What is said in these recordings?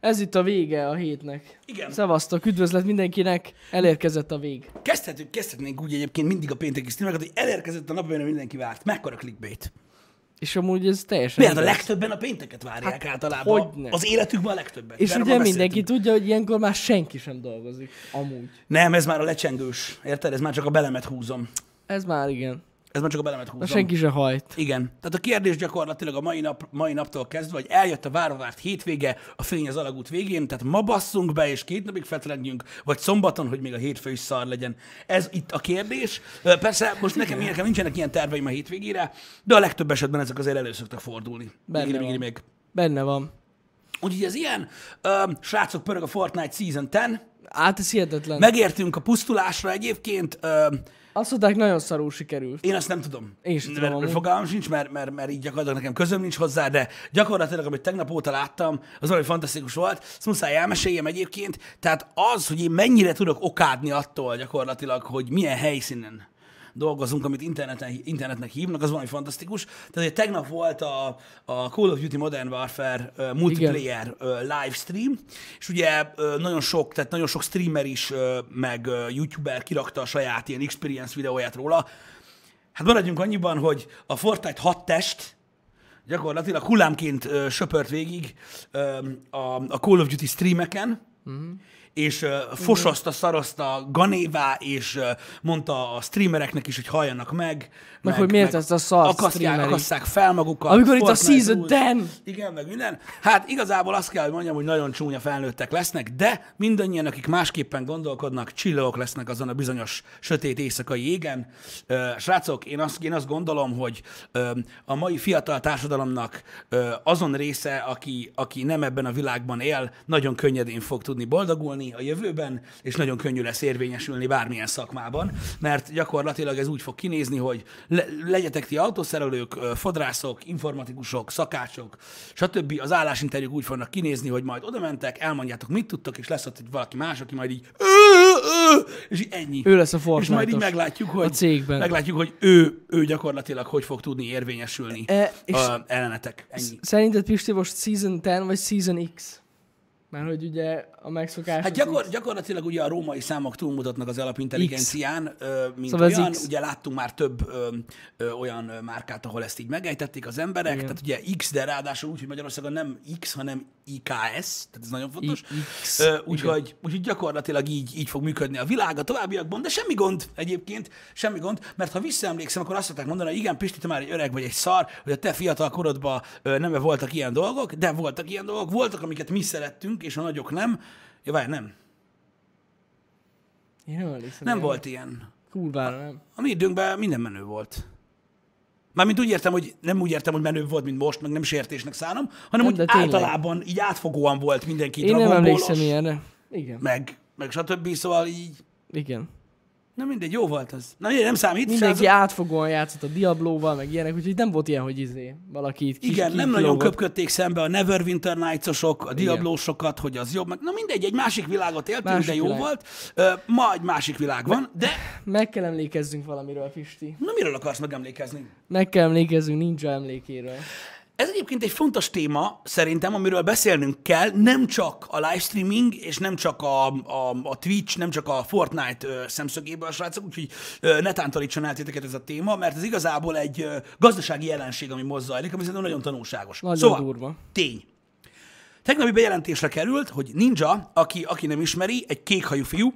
Ez itt a vége a hétnek. Igen. Szevasztok, üdvözlet mindenkinek, elérkezett a vég. Kezdhetünk, kezdhetnénk úgy egyébként mindig a pénteki streameket, hogy elérkezett a nap, amire mindenki várt. Mekkora clickbait. És amúgy ez teljesen Miért a igaz. legtöbben a pénteket várják hát, általában? hogyne. Az életükben a legtöbbet. És Erről ugye mindenki tudja, hogy ilyenkor már senki sem dolgozik. Amúgy. Nem, ez már a lecsengős. Érted? Ez már csak a belemet húzom. Ez már igen. Ez már csak a belemet Na húzom. senki se hajt. Igen. Tehát a kérdés gyakorlatilag a mai, nap, mai naptól kezdve, hogy eljött a várva várt hétvége, a fény az alagút végén, tehát ma basszunk be, és két napig fetrengjünk, vagy szombaton, hogy még a hétfő is szar legyen. Ez itt a kérdés. Persze, most nekem, nekem nincsenek ilyen terveim a hétvégére, de a legtöbb esetben ezek azért elő szoktak fordulni. Benne Még, még, van. még. Benne van. Úgyhogy ez ilyen. Ö, srácok, pörög a Fortnite Season 10. Hát ez hihetetlen. Megértünk a pusztulásra egyébként. Ö, Azt mondták, nagyon szarul sikerült. Én azt nem tudom. Én sem tudom mert, fogalmam sincs, mert, mert, mert így gyakorlatilag nekem közöm nincs hozzá, de gyakorlatilag, amit tegnap óta láttam, az valami fantasztikus volt. Ezt muszáj elmeséljem egyébként. Tehát az, hogy én mennyire tudok okádni attól gyakorlatilag, hogy milyen helyszínen dolgozunk, amit interneten, internetnek hívnak, az valami fantasztikus. Tehát ugye tegnap volt a, a Call of Duty Modern Warfare uh, multiplayer uh, live stream, és ugye uh, nagyon sok, tehát nagyon sok streamer is, uh, meg uh, youtuber kirakta a saját ilyen experience videóját róla. Hát maradjunk annyiban, hogy a Fortnite 6 test gyakorlatilag hullámként ö, söpört végig ö, a, a Call of Duty streameken, Mhm. És ö, fosaszta, szaraszta Ganévá, és ö, mondta a streamereknek is, hogy halljanak meg. Meg hogy miért ezt a szar akasztják, akasszák fel magukat. Amikor itt a Season rules. 10. Igen, meg minden. Hát igazából azt kell, hogy mondjam, hogy nagyon csúnya felnőttek lesznek, de mindannyian, akik másképpen gondolkodnak, csillagok lesznek azon a bizonyos sötét éjszakai égen. Ö, Srácok, én azt, én azt gondolom, hogy ö, a mai fiatal társadalomnak ö, azon része, aki, aki nem ebben a világban él, nagyon könnyedén fog tudni boldogulni a jövőben, és nagyon könnyű lesz érvényesülni bármilyen szakmában, mert gyakorlatilag ez úgy fog kinézni, hogy le, legyetek ti autószerelők, fodrászok, informatikusok, szakácsok, stb. Az állásinterjúk úgy fognak kinézni, hogy majd oda mentek, elmondjátok, mit tudtok, és lesz ott egy valaki más, aki majd így és így ennyi. Ő lesz a és majd így meglátjuk, hogy, a cégben. meglátjuk, hogy ő, ő gyakorlatilag hogy fog tudni érvényesülni E, és ellenetek. Ennyi. szerinted Pisti most Season 10 vagy Season X? Mert hogy ugye a megszokás... Hát gyakor, gyakorlatilag ugye a római számok túlmutatnak az alapintelligencián, mint Szóval olyan. X. Ugye láttunk már több ö, ö, olyan márkát, ahol ezt így megejtették az emberek. Igen. Tehát ugye X, de ráadásul úgy, hogy Magyarországon nem X, hanem IKS, tehát ez nagyon fontos. Úgyhogy, úgyhogy gyakorlatilag így, így fog működni a világ a továbbiakban, de semmi gond egyébként, semmi gond, mert ha visszaemlékszem, akkor azt szokták mondani, hogy igen, Pisti, te már egy öreg vagy egy szar, hogy a te fiatal korodban nem voltak ilyen dolgok, de voltak ilyen dolgok, voltak, amiket mi szerettünk, és a nagyok nem. Ja, várj, nem. Én nem emlékszem. Nem ilyen. volt ilyen. Kurvára nem. A mi időnkben minden menő volt. Mármint úgy értem, hogy nem úgy értem, hogy menő volt, mint most, meg nem sértésnek szánom, hanem Nem, úgy általában így átfogóan volt mindenki Én nem emlékszem ilyenre. Igen. meg, meg stb. Szóval így, Igen. Na mindegy, jó volt az. Na mindegy, nem számít. Mindenki srácok. átfogóan játszott a Diablóval, meg ilyenek, úgyhogy nem volt ilyen, hogy izé, valaki itt kis, Igen, nem kilógott. nagyon köpködték szembe a Neverwinter Nights-osok, a Diablósokat, hogy az jobb. Meg, na mindegy, egy másik világot éltünk, Másik de jó világ. volt. Ö, ma egy másik világ van, de Meg kell emlékezzünk valamiről, Pisti. na miről akarsz megemlékezni? Meg kell emlékezzünk Ninja emlékéről. Ez egyébként egy fontos téma, szerintem, amiről beszélnünk kell, nem csak a livestreaming, és nem csak a, a, a Twitch, nem csak a Fortnite ö, szemszögéből, srácok, úgyhogy ö, ne tántorítson el titeket ez a téma, mert ez igazából egy ö, gazdasági jelenség, ami mozzajlik, ami szerintem nagyon tanulságos. Nagyon szóval, durva. tény. Tegnapi bejelentésre került, hogy Ninja, aki, aki nem ismeri, egy kékhajú fiú,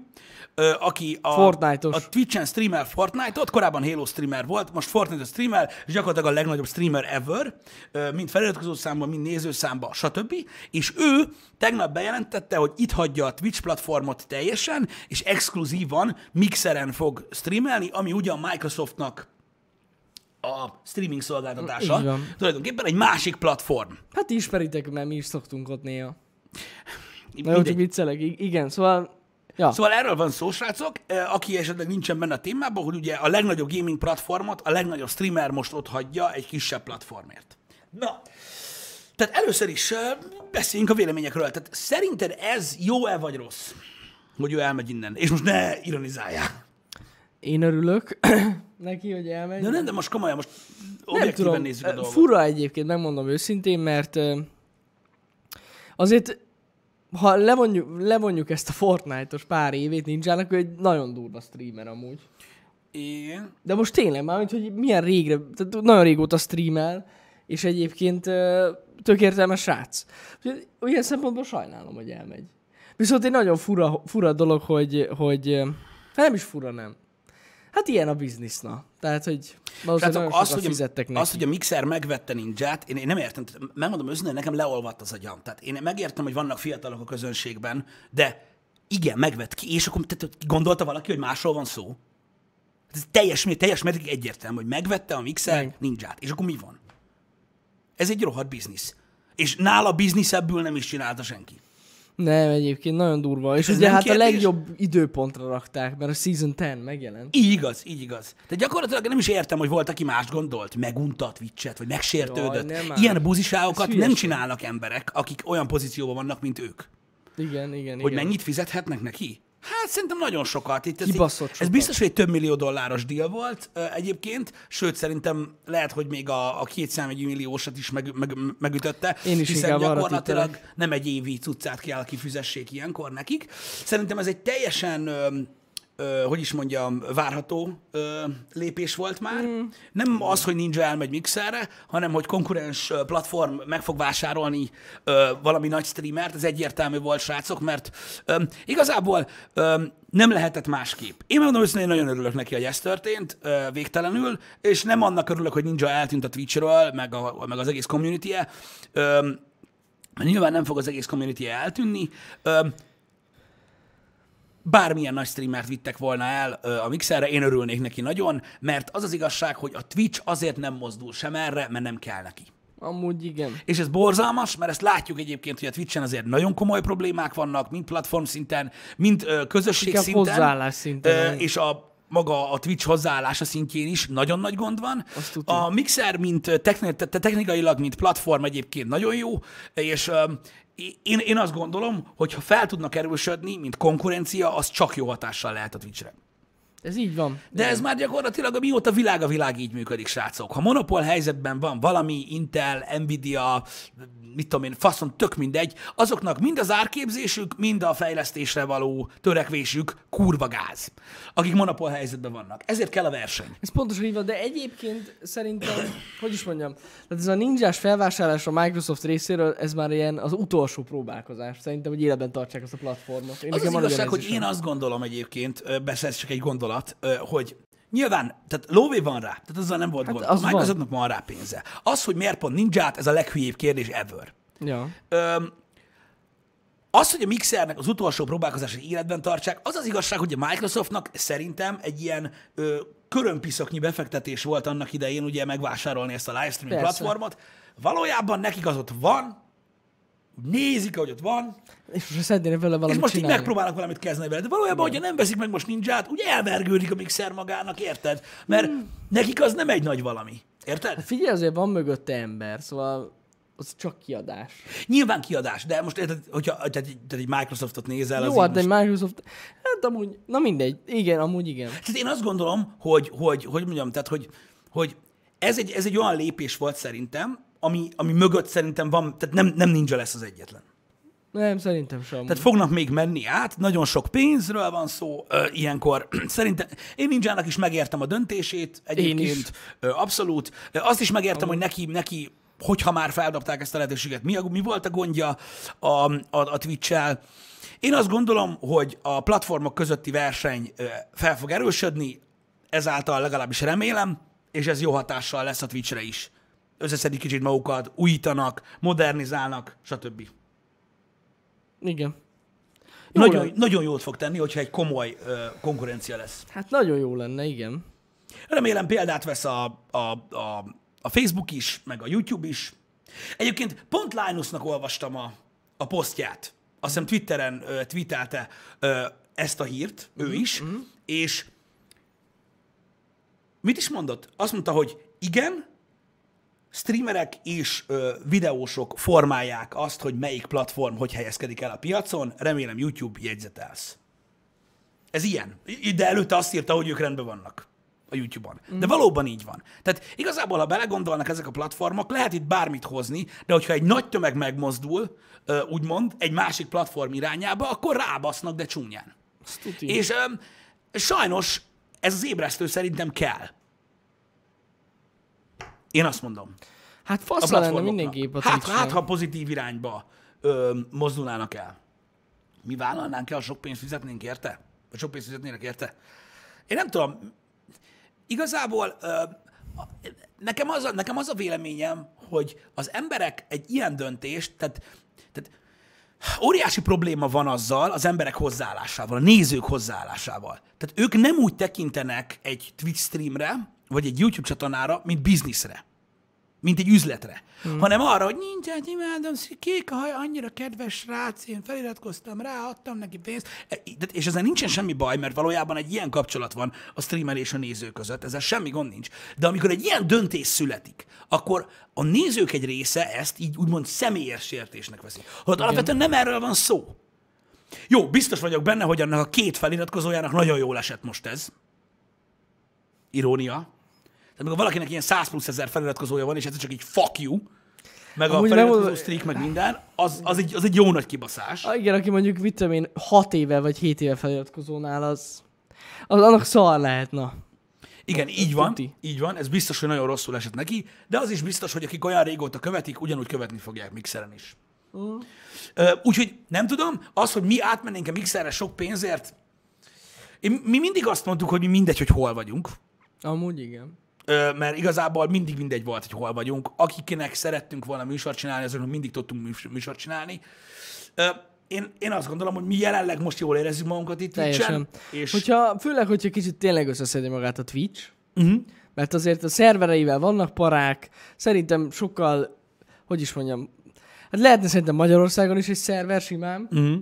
ö, aki a, Fortnite-os. a Twitch-en streamel Fortnite-ot, korábban Halo streamer volt, most Fortnite-ot streamel, és gyakorlatilag a legnagyobb streamer ever, ö, mind feliratkozó számban, mind nézőszámban, stb. És ő tegnap bejelentette, hogy itt hagyja a Twitch platformot teljesen, és exkluzívan Mixeren fog streamelni, ami ugyan Microsoftnak a streaming szolgáltatása. Így van. Tulajdonképpen egy másik platform. Hát ismeritek, mert mi is szoktunk ott néha. Na jó, Mindegy. csak viccelek. Igen, szóval... Ja, Szóval erről van szó, srácok, eh, aki esetleg nincsen benne a témában, hogy ugye a legnagyobb gaming platformot, a legnagyobb streamer most ott hagyja egy kisebb platformért. Na, tehát először is eh, beszéljünk a véleményekről. Tehát szerinted ez jó-e vagy rossz, hogy ő elmegy innen? És most ne ironizáljál. Én örülök neki, hogy elmegy. De nem, de most komolyan, most objektíven tudom, nézzük a ö, dolgot. fura egyébként, megmondom őszintén, mert ö, azért ha levonjuk, levonjuk ezt a Fortnite-os pár évét ninjának, ő egy nagyon durva streamer amúgy. Igen. De most tényleg már, hogy milyen régre, tehát nagyon régóta streamel, és egyébként ö, tök értelmes srác. Úgyhogy Ilyen szempontból sajnálom, hogy elmegy. Viszont egy nagyon fura, fura dolog, hogy, hogy hát nem is fura, nem. Hát ilyen a biznisz, na. Tehát, hogy valószínűleg Srácok, hogy, fizettek neki. az, hogy a Mixer megvette ninját, én, én nem értem. Megmondom őszintén, nekem leolvadt az agyam. Tehát én megértem, hogy vannak fiatalok a közönségben, de igen, megvett ki, és akkor tehát, gondolta valaki, hogy másról van szó? Hát Ez teljes, teljes mértékig egyértelmű, hogy megvette a Mixer Meg. ninját, és akkor mi van? Ez egy rohadt biznisz. És nála bizniszebből nem is csinálta senki. Nem, egyébként nagyon durva. És ez ugye hát kérdés? a legjobb időpontra rakták, mert a Season 10 megjelent. Így igaz, így igaz. Tehát gyakorlatilag nem is értem, hogy volt, aki mást gondolt, megunta a Twitch-et, vagy megsértődött. Jaj, nem. Ilyen buziságokat nem csinálnak emberek, akik olyan pozícióban vannak, mint ők. Igen, igen, Hogy igen. mennyit fizethetnek neki? Hát szerintem nagyon sokat. Itt ez, Kibaszott ez sokat. biztos, hogy egy több millió dolláros deal volt egyébként, sőt szerintem lehet, hogy még a, a két számjegyű milliósat is meg, meg, megütötte, Én is hiszen gyakorlatilag nem egy évi cuccát kell kifizessék ilyenkor nekik. Szerintem ez egy teljesen, ö, hogy is mondjam, várható ö, lépés volt már. Mm. Nem az, hogy Ninja elmegy Mixerre, hanem hogy konkurens platform meg fog vásárolni ö, valami nagy streamert, ez egyértelmű volt, srácok, mert ö, igazából ö, nem lehetett másképp. Én megmondom őszintén, én nagyon örülök neki, hogy ez történt ö, végtelenül, és nem annak örülök, hogy Ninja eltűnt a Twitchről, meg, a, meg az egész community-e. Ö, Nyilván nem fog az egész community eltűnni. Ö, bármilyen nagy streamert vittek volna el a Mixerre, én örülnék neki nagyon, mert az az igazság, hogy a Twitch azért nem mozdul sem erre, mert nem kell neki. Amúgy igen. És ez borzalmas, mert ezt látjuk egyébként, hogy a Twitchen azért nagyon komoly problémák vannak, mind platform szinten, mind ö, közösség Inkább szinten. hozzáállás szinten. Ö, és a maga a Twitch hozzáállása szintjén is nagyon nagy gond van. A Mixer, mint technikailag, mint platform egyébként nagyon jó, és én, én azt gondolom, hogy ha fel tudnak erősödni, mint konkurencia, az csak jó hatással lehet a Twitchre. Ez így van. De ez már gyakorlatilag, mióta világ a világ így működik, srácok. Ha monopól helyzetben van valami, Intel, Nvidia, mit tudom én, faszom, tök mindegy, azoknak mind az árképzésük, mind a fejlesztésre való törekvésük kurva gáz, akik monopól helyzetben vannak. Ezért kell a verseny. Ez pontosan így van, de egyébként szerintem, hogy is mondjam, tehát ez a ninjás felvásárlás a Microsoft részéről, ez már ilyen az utolsó próbálkozás. Szerintem, hogy életben tartsák azt a platformot. Én Az az igazság, hogy én azt gondolom egyébként, persze ez csak egy gondolat, ö, hogy nyilván, tehát lóvé van rá, tehát azzal nem volt Hát gond. az A van. Microsoftnak van rá pénze. Az, hogy miért pont ninját, ez a leghülyébb kérdés ever. Ja. Öm, az, hogy a Mixernek az utolsó próbálkozását életben tartsák, az az igazság, hogy a Microsoftnak szerintem egy ilyen ö, körömpiszoknyi befektetés volt annak idején ugye megvásárolni ezt a livestreaming Persze. platformot. Valójában nekik az ott van, nézik, hogy ott van, És most szeretnének vele és valamit most így csinálni. megpróbálnak valamit kezdeni vele. De valójában, hogyha nem veszik meg most ninját, ugye elvergődik a Mixer magának, érted? Mert Hmm. nekik az nem egy nagy valami. Érted? Hát figyelj, azért van mögötte ember, szóval az csak kiadás. Nyilván kiadás, de most érted, hogyha tehát, egy- tehát egy Microsoftot nézel, az Jó, hát így de most- Microsoft, hát amúgy, na mindegy, igen, amúgy igen. Tehát én azt gondolom, hogy, hogy, hogy mondjam, tehát, hogy, hogy ez, egy, ez egy olyan lépés volt szerintem, ami, ami mögött szerintem van, tehát nem, nem ninja lesz az egyetlen. Nem, szerintem sem. Tehát fognak még menni át, nagyon sok pénzről van szó ö, ilyenkor. Szerintem én ninjának is megértem a döntését egyébként. Ö, abszolút. Azt is megértem, hogy neki, neki hogyha már feldobták ezt a lehetőséget, mi, a, mi volt a gondja a, a, a Twitch-el. Én azt gondolom, hogy a platformok közötti verseny ö, fel fog erősödni, ezáltal legalábbis remélem, és ez jó hatással lesz a Twitch-re is. Összeszedik kicsit magukat, újítanak, modernizálnak, stb. Igen. Jó Nagyon, lenne. nagyon jót fog tenni, hogyha egy komoly ö, konkurencia lesz. Hát nagyon jó lenne, igen. Remélem példát vesz a, a, a, a Facebook is, meg a YouTube is. Egyébként pont Linusnak olvastam a, a posztját. Azt hiszem Twitteren ö, tweetelte ö, ezt a hírt, ő is, és mit is mondott? Azt mondta, hogy igen, streamerek és ö, videósok formálják azt, hogy melyik platform hogy helyezkedik el a piacon. Remélem YouTube jegyzetelsz. Ez ilyen. De előtte azt írta, hogy ők rendben vannak. a YouTube-on. De valóban így van. Tehát igazából, ha belegondolnak ezek a platformok, lehet itt bármit hozni, de hogyha egy nagy tömeg megmozdul, ö, úgymond, egy másik platform irányába, akkor rábasznak, de csúnyán. És öm, sajnos ez az ébresztő szerintem kell. Én azt mondom. Hát fasz lenne a hát, hát, ha pozitív irányba ö, mozdulnának el. Mi vállalnánk el, sok pénzt fizetnénk érte? Vagy sok pénzt fizetnének érte? Én nem tudom. Igazából ö, nekem, az a, nekem az a véleményem, hogy az emberek egy ilyen döntést, tehát, tehát óriási probléma van azzal az emberek hozzáállásával, a nézők hozzáállásával. Tehát ők nem úgy tekintenek egy Twitch streamre, vagy egy YouTube csatornára, mint bizniszre mint egy üzletre, hmm. hanem arra, hogy nincs, hát imádom, kék a haj, annyira kedves srác, én feliratkoztam rá, adtam neki pénzt, E, és ezzel nincsen semmi baj, mert valójában egy ilyen kapcsolat van a streamer és a néző között, ezzel semmi gond nincs. De amikor egy ilyen döntés születik, akkor a nézők egy része ezt így úgymond személyes sértésnek veszi. Hogy alapvetően nem erről van szó. Jó, biztos vagyok benne, hogy annak a két feliratkozójának nagyon jól esett most ez. Irónia. Tehát amikor valakinek ilyen 100 plusz ezer feliratkozója van, és ez csak így fuck you, meg a Amúgy nem feliratkozó volt- streak, meg minden, az, az, egy, az egy jó nagy kibaszás. Ah, igen, aki mondjuk, mit tudom én, 6 éve vagy 7 éve feliratkozónál, az, az annak szar lehetna. Igen, így van, tuti. így van, ez biztos, hogy nagyon rosszul esett neki, de az is biztos, hogy akik olyan régóta követik, ugyanúgy követni fogják Mixeren is. Mm. Úgyhogy nem tudom, az, hogy mi átmennénk a Mixerre sok pénzért, én, mi mindig azt mondtuk, hogy mi mindegy, hogy hol vagyunk, Amúgy igen. Mert igazából mindig mindegy volt, hogy hol vagyunk. Akiknek szerettünk volna műsort csinálni, azoknak mindig tudtunk műs- műsort csinálni. Én, én azt gondolom, hogy mi jelenleg most jól érezzük magunkat itt Teljesen. És Hogyha, főleg, hogyha kicsit tényleg összeszedi magát a Twitch, uh-huh. mert azért a szervereivel vannak parák, szerintem sokkal, hogy is mondjam, hát lehetne szerintem Magyarországon is egy szerver simán, Uh-huh.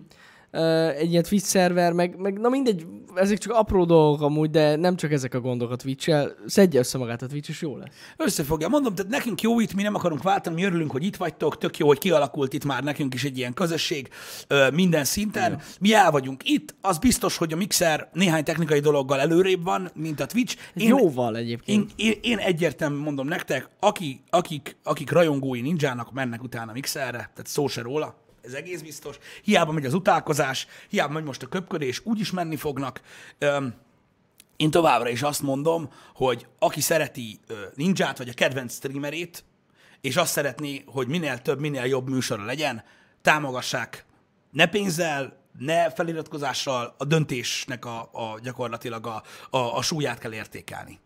Egy ilyen Twitch szerver, meg, meg na mindegy, ezek csak apró dolgok amúgy, de nem csak ezek a gondok a Twitch-el, szedje össze magát a Twitch, és jó lesz. Összefogja. Mondom, tehát nekünk jó itt, mi nem akarunk váltani, mi örülünk, hogy itt vagytok, tök jó, hogy kialakult itt már nekünk is egy ilyen közösség minden szinten. Ja. Mi el vagyunk itt, az biztos, hogy a Mixer néhány technikai dologgal előrébb van, mint a Twitch. Én, Jóval egyébként. Én, én, én egyértelműen mondom nektek, aki, akik, akik rajongói ninjának, mennek utána Mixerre, tehát szó se róla, ez egész biztos. Hiába megy az utálkozás, hiába megy most a köpködés, úgyis menni fognak. Öm, én továbbra is azt mondom, hogy aki szereti ö, ninját, vagy a kedvenc streamerét, és azt szeretné, hogy minél több, minél jobb műsora legyen, támogassák ne pénzzel, ne feliratkozással, a döntésnek a, a gyakorlatilag a, a, a súlyát kell értékelni.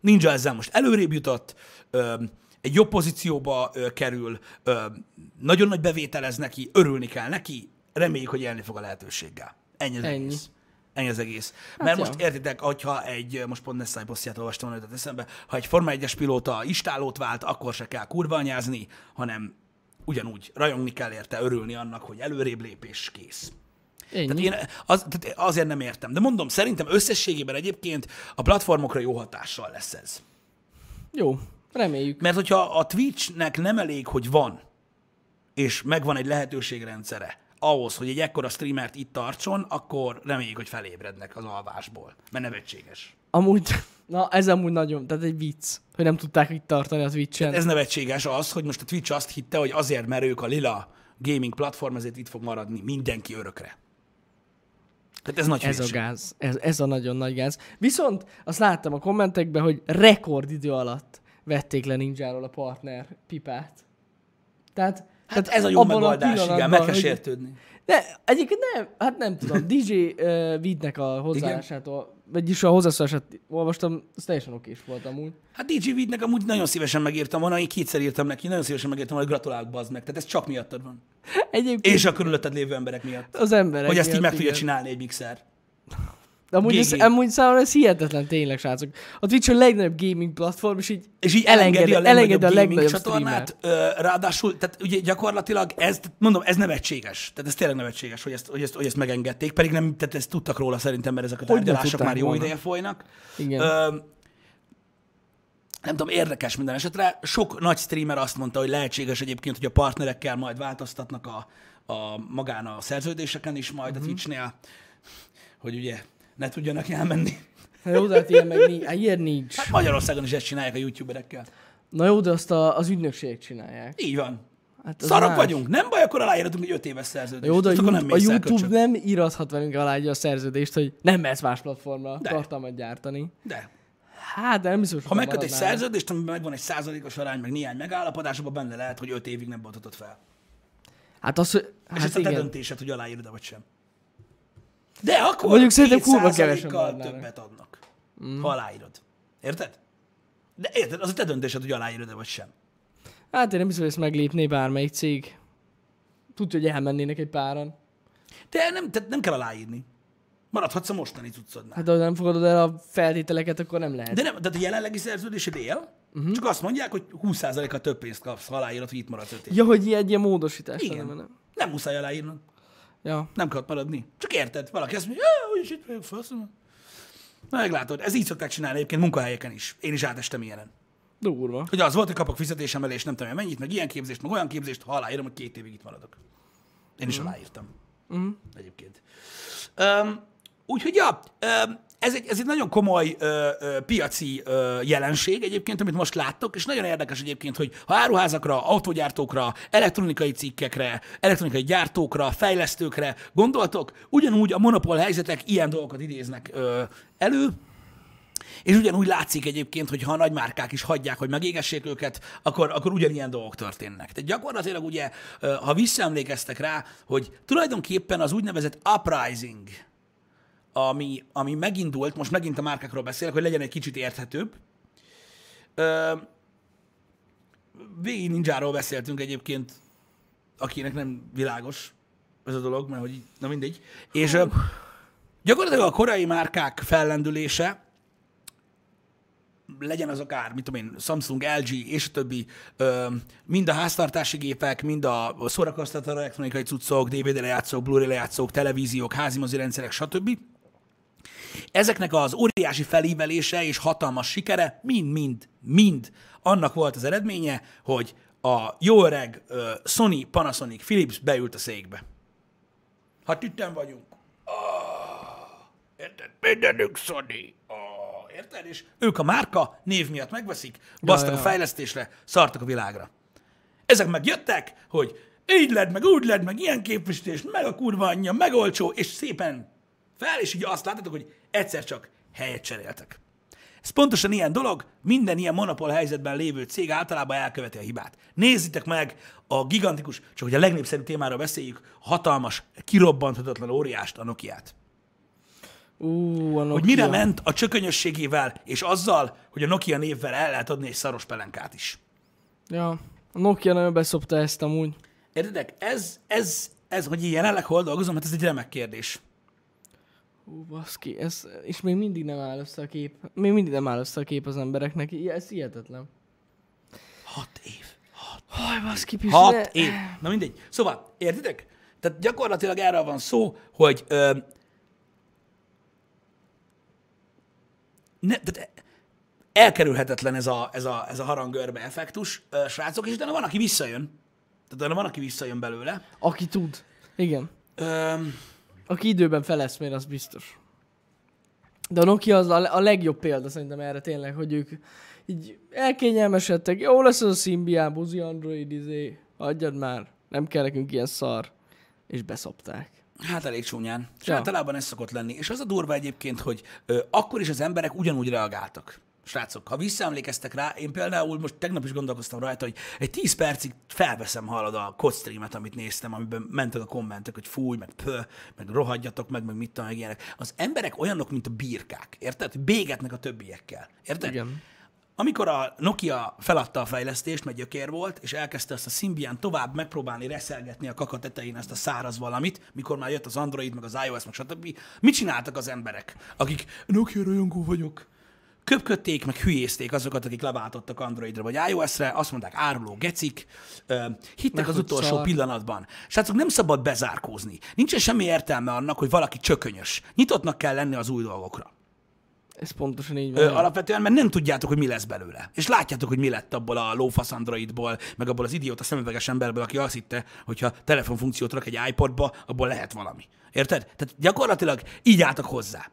Ninja ezzel most előrébb jutott, ö, egy jobb pozícióba ö, kerül, ö, nagyon nagy bevételez neki, örülni kell neki, reméljük, hogy élni fog a lehetőséggel. Ennyi az Ennyi. egész. Ennyi az egész. Mert ja. most értitek, hogyha egy, most pont Nessai posztját olvastam, hogy eszembe, ha egy Forma 1-es pilóta istálót vált, akkor se kell kurvanyázni, hanem ugyanúgy rajongni kell érte, örülni annak, hogy előrébb lépés kész. Ennyi. Tehát én az, tehát azért nem értem. De mondom, szerintem összességében egyébként a platformokra jó hatással lesz ez. Jó, reméljük. Mert hogyha a Twitchnek nem elég, hogy van, és megvan egy lehetőségrendszere ahhoz, hogy egy ekkora streamert itt tartson, akkor reméljük, hogy felébrednek az alvásból. Mert nevetséges. Amúgy, na ez amúgy nagyon, tehát egy vicc, hogy nem tudták itt tartani a Twitch-en. Ez nevetséges az, hogy most a Twitch azt hitte, hogy azért, mert ők a lila gaming platform, ezért itt fog maradni mindenki örökre. Tehát ez nagy Ez a hülyeség. gáz. Ez, ez a nagyon nagy gáz. Viszont azt láttam a kommentekben, hogy rekordidő alatt vették le Ninjáról a partner pipát. Tehát, Hát tehát ez a jó megoldás, igen, pillanatban, meg kell sértődni. Ne, egyébként nem, hát nem tudom. DJ uh, Vidnek a hozzáállásától, vagyis a hozzászólását olvastam, az teljesen okés volt amúgy. Hát DJ Vidnek amúgy nagyon szívesen megírtam volna, én kétszer írtam neki, nagyon szívesen megírtam volna, hogy gratulálok, bazd meg. Tehát ez csak miattad van. Egyébként És a körülötted lévő emberek miatt. az emberek Hogy ezt így miatt, meg tudja igen. csinálni egy mixer. Amúgy, ez, GG. amúgy számomra ez hihetetlen tényleg, srácok. A Twitch a legnagyobb gaming platform, és így És így elengedi, elengedi, a legnagyobb, elengedi a gaming legnagyobb csatornát, ö, ráadásul, tehát ugye gyakorlatilag ez, mondom, ez nevetséges. Tehát ez tényleg nevetséges, hogy ezt, hogy ezt, hogy ezt megengedték, pedig nem, tehát ezt tudtak róla szerintem, mert ezek a tárgyalások már jó volna? ideje folynak. Igen. Ö, nem tudom, érdekes minden esetre. Sok nagy streamer azt mondta, hogy lehetséges egyébként, hogy a partnerekkel majd változtatnak a, a magán a szerződéseken is majd Mhm. a Twitchnél, hogy ugye ne tudjanak elmenni Hát jó, de hát ilyen, meg nincs. Hát ilyen nincs. Hát Magyarországon is ezt csinálják a youtuberekkel. Na jó, de azt a, az ügynökségek csinálják. Így van. Hát Szarok más. vagyunk. Nem baj, akkor aláírhatunk egy öt éves szerződést. Jó, de a, Azt a mész el, YouTube köcsög. nem írathat velünk alá egy a szerződést, hogy nem mehetsz más platformra De. tartalmat gyártani. De. Hát, de nem biztos, Ha megköt egy szerződést, amiben megvan egy százalékos arány, meg néhány megállapodás, abban benne lehet, hogy öt évig nem bontatod fel. Hát az, hogy... Hát és Hát ez a te igen. döntésed, hogy aláírod vagy sem. De akkor Mondjuk szerintem kurva kevesen többet adnak, mm. ha aláírod. Érted? De érted, az a te döntésed, hogy aláírod vagy sem. Hát én nem biztos, hogy ezt meglépné bármelyik cég. Tudja, hogy elmennének egy páran. De nem, tehát nem kell aláírni. Maradhatsz a mostani cuccodnál. Hát ha nem fogadod el a feltételeket, akkor nem lehet. De nem, tehát a jelenlegi szerződésed él, uh-huh. csak azt mondják, hogy 20%-kal több pénzt kapsz, ha aláírod, hogy itt maradsz öt év. Ja, hogy ilyen, ilyen módosítás. Igen. lenne, Nem. Nem muszáj aláírnod. Ja. Nem kell ott maradni. Csak érted, valaki azt mondja, hogy is itt vagyok, faszom. Na, meglátod, ez így szokták csinálni egyébként munkahelyeken is. Én is átestem ilyenen. Durva. Hogy az volt, hogy kapok fizetésemelést, nem tudom mennyit, meg ilyen képzést, meg olyan képzést, ha aláírom, hogy két évig itt maradok. Én is aláírtam. Mhm. Egyébként. Um, úgyhogy ja, ez egy, ez egy nagyon komoly ö, ö, piaci ö, jelenség egyébként, amit most láttok, és nagyon érdekes egyébként, hogy ha áruházakra, autógyártókra, elektronikai cikkekre, elektronikai gyártókra, fejlesztőkre gondoltok, ugyanúgy a monopól helyzetek ilyen dolgokat idéznek ö, elő, és ugyanúgy látszik egyébként, hogy ha a nagymárkák is hagyják, hogy megégessék őket, akkor, akkor ugyanilyen dolgok történnek. Tehát gyakorlatilag ugye, ha visszaemlékeztek rá, hogy tulajdonképpen az úgynevezett uprising, ami, ami megindult, most megint a márkákról beszélek, hogy legyen egy kicsit érthetőbb. Ö, végig ninjáról beszéltünk egyébként, akinek nem világos ez a dolog, mert hogy na mindegy. És ö, gyakorlatilag a korai márkák fellendülése, legyen az akár, mit tudom én, Samsung, LG és a többi, ö, mind a háztartási gépek, mind a szórakoztató elektronikai cuccok, DVD lejátszók, Blu-ray lejátszók, televíziók, házimozi rendszerek, stb. Ezeknek az óriási felívelése és hatalmas sikere mind-mind, mind annak volt az eredménye, hogy a jó öreg ö, Sony, Panasonic, Philips beült a székbe. Hát itten vagyunk. Ah, érted? Mindenünk Sony. Ah, érted? És ők a márka név miatt megveszik, basztak ja. a fejlesztésre, szartak a világra. Ezek meg jöttek, hogy így lett, meg úgy lett, meg ilyen képviselés, meg a kurva anyja, meg olcsó, és szépen fel, és így azt látjátok, hogy egyszer csak helyet cseréltek. Ez pontosan ilyen dolog, minden ilyen monopól helyzetben lévő cég általában elköveti a hibát. Nézzétek meg a gigantikus, csak hogy a legnépszerűbb témáról beszéljük, a hatalmas, kirobbanthatatlan óriást, a Nokiát. Ú, a Nokia. Hogy mire ment a csökönyösségével, és azzal, hogy a Nokia névvel el lehet adni egy szaros pelenkát is. Ja. A Nokia nagyon beszopta ezt amúgy. Értedek? Ez, ez, ez, hogy én jelenleg hol dolgozom, hát ez egy remek kérdés. Ú, baszki, ez, és még mindig nem áll össze a kép. Még mindig nem áll össze a kép az embereknek. I- Ez hihetetlen. Hat év. Hat, Haj, baszki, pis, hat ne- év. Na mindegy. Szóval, értitek? Tehát gyakorlatilag erről van szó, hogy ö, ne, tehát elkerülhetetlen ez a, ez a, ez a harangörbe effektus, ö, srácok, és utána van, aki visszajön. Tehát utána van, aki visszajön belőle. Aki tud. Igen. Ö, Aki időben feleszmér, az biztos. De a Nokia az a, a legjobb példa szerintem erre tényleg, hogy ők így elkényelmesedtek. Jó lesz az a Symbian, buzi Android, izé, adjad már. Nem kell nekünk ilyen szar. És beszopták. Hát elég csúnyán. És Ja. általában ez szokott lenni. És az a durva egyébként, hogy ö, akkor is az emberek ugyanúgy reagáltak. Srácok, ha visszaemlékeztek rá, én például most tegnap is gondolkoztam rajta, hogy egy 10 percig felveszem hallod a kod amit néztem, amiben mentek a kommentek, hogy fúj, meg pö, meg rohadjatok meg, meg mit tudom, meg ilyenek. Az emberek olyanok, mint a birkák, érted? Bégetnek a többiekkel, érted? Igen. Amikor a Nokia feladta a fejlesztést, mert gyökér volt, és elkezdte azt a Symbian tovább megpróbálni reszelgetni a kaka tetején ezt a száraz valamit, mikor már jött az Android, meg az iOS, meg stb. Mit csináltak az emberek, akik Nokia rajongó vagyok? Köpködték, meg hülyézték azokat, akik leváltottak Androidra vagy iOS-re, azt mondták áruló gecik, ö, hittek Meg az utolsó szar. pillanatban. Srácok, nem szabad bezárkózni. Nincsen semmi értelme annak, hogy valaki csökönyös. Nyitottnak kell lenni az új dolgokra. Ez pontosan így Ö, van. alapvetően, mert nem tudjátok, hogy mi lesz belőle. És látjátok, hogy mi lett abból a lófasz Androidból, meg abból az idióta szemüveges emberből, aki azt hitte, hogyha telefonfunkciót rak egy iPodba, abból lehet valami. Érted? Tehát gyakorlatilag így álltak hozzá.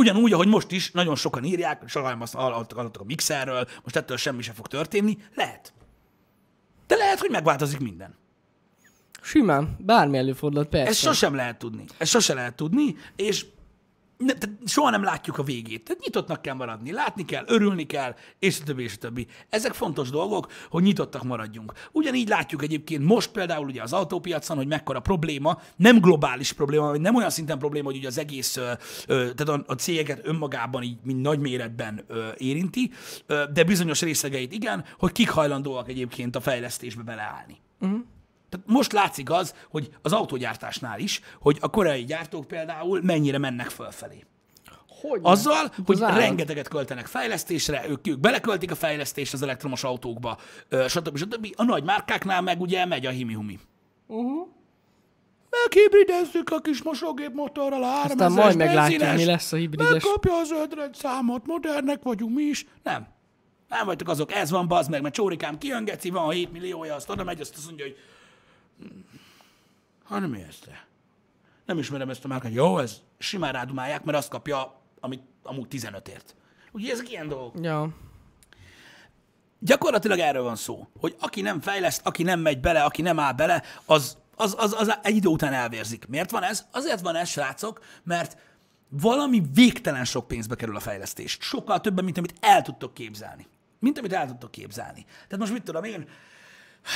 Ugyanúgy, ahogy most is nagyon sokan írják, sokan hallottak, a mixerről, most ettől semmi sem fog történni. Lehet. De lehet, hogy megváltozik minden. Simán, bármi előfordulhat, persze. Ezt sosem lehet tudni. Ezt sosem lehet tudni, és ne, tehát soha nem látjuk a végét. Tehát nyitottnak kell maradni, látni kell, örülni kell, és a többi, és a többi. Ezek fontos dolgok, hogy nyitottak maradjunk. Ugyanígy látjuk egyébként most például ugye az autópiacon, hogy mekkora probléma, nem globális probléma, vagy nem olyan szinten probléma, hogy ugye az egész, ö, ö, tehát a, a cégeket önmagában így, mint nagy méretben ö, érinti, ö, de bizonyos részegeit igen, hogy kik hajlandóak egyébként a fejlesztésbe beleállni. Uh-huh. Tehát most látszik az, hogy az autógyártásnál is, hogy a koreai gyártók például mennyire mennek fölfelé. Hogy Azzal, hogy az állat. rengeteget költenek fejlesztésre, ők, ők beleköltik a fejlesztést az elektromos autókba, stb. stb. A nagy márkáknál meg ugye megy a himi-humi. Uh-huh. Meghibridezzük a kis mosógép motorral, a Aztán majd meglátjuk, mi lesz a hibrides. Megkapja az ödred számot, modernek vagyunk mi is. Nem. Nem vagytok azok, ez van, bazd meg, mert csórikám kijön, geci, van 7 milliója, azt oda megy, azt azt mondja, hogy hanem ezt? Nem ismerem ezt a márkát. Jó, ez simán rádumálják, mert azt kapja, amit amúgy 15ért. Ugye ezek ilyen dolgok. Ja. Gyakorlatilag erről van szó, hogy aki nem fejleszt, aki nem megy bele, aki nem áll bele, az, az, az, az egy idő után elvérzik. Miért van ez? Azért van ez, srácok, mert valami végtelen sok pénzbe kerül a fejlesztés. Sokkal többen, mint amit el tudtok képzelni. Mint amit el tudtok képzelni. Tehát most mit tudom én,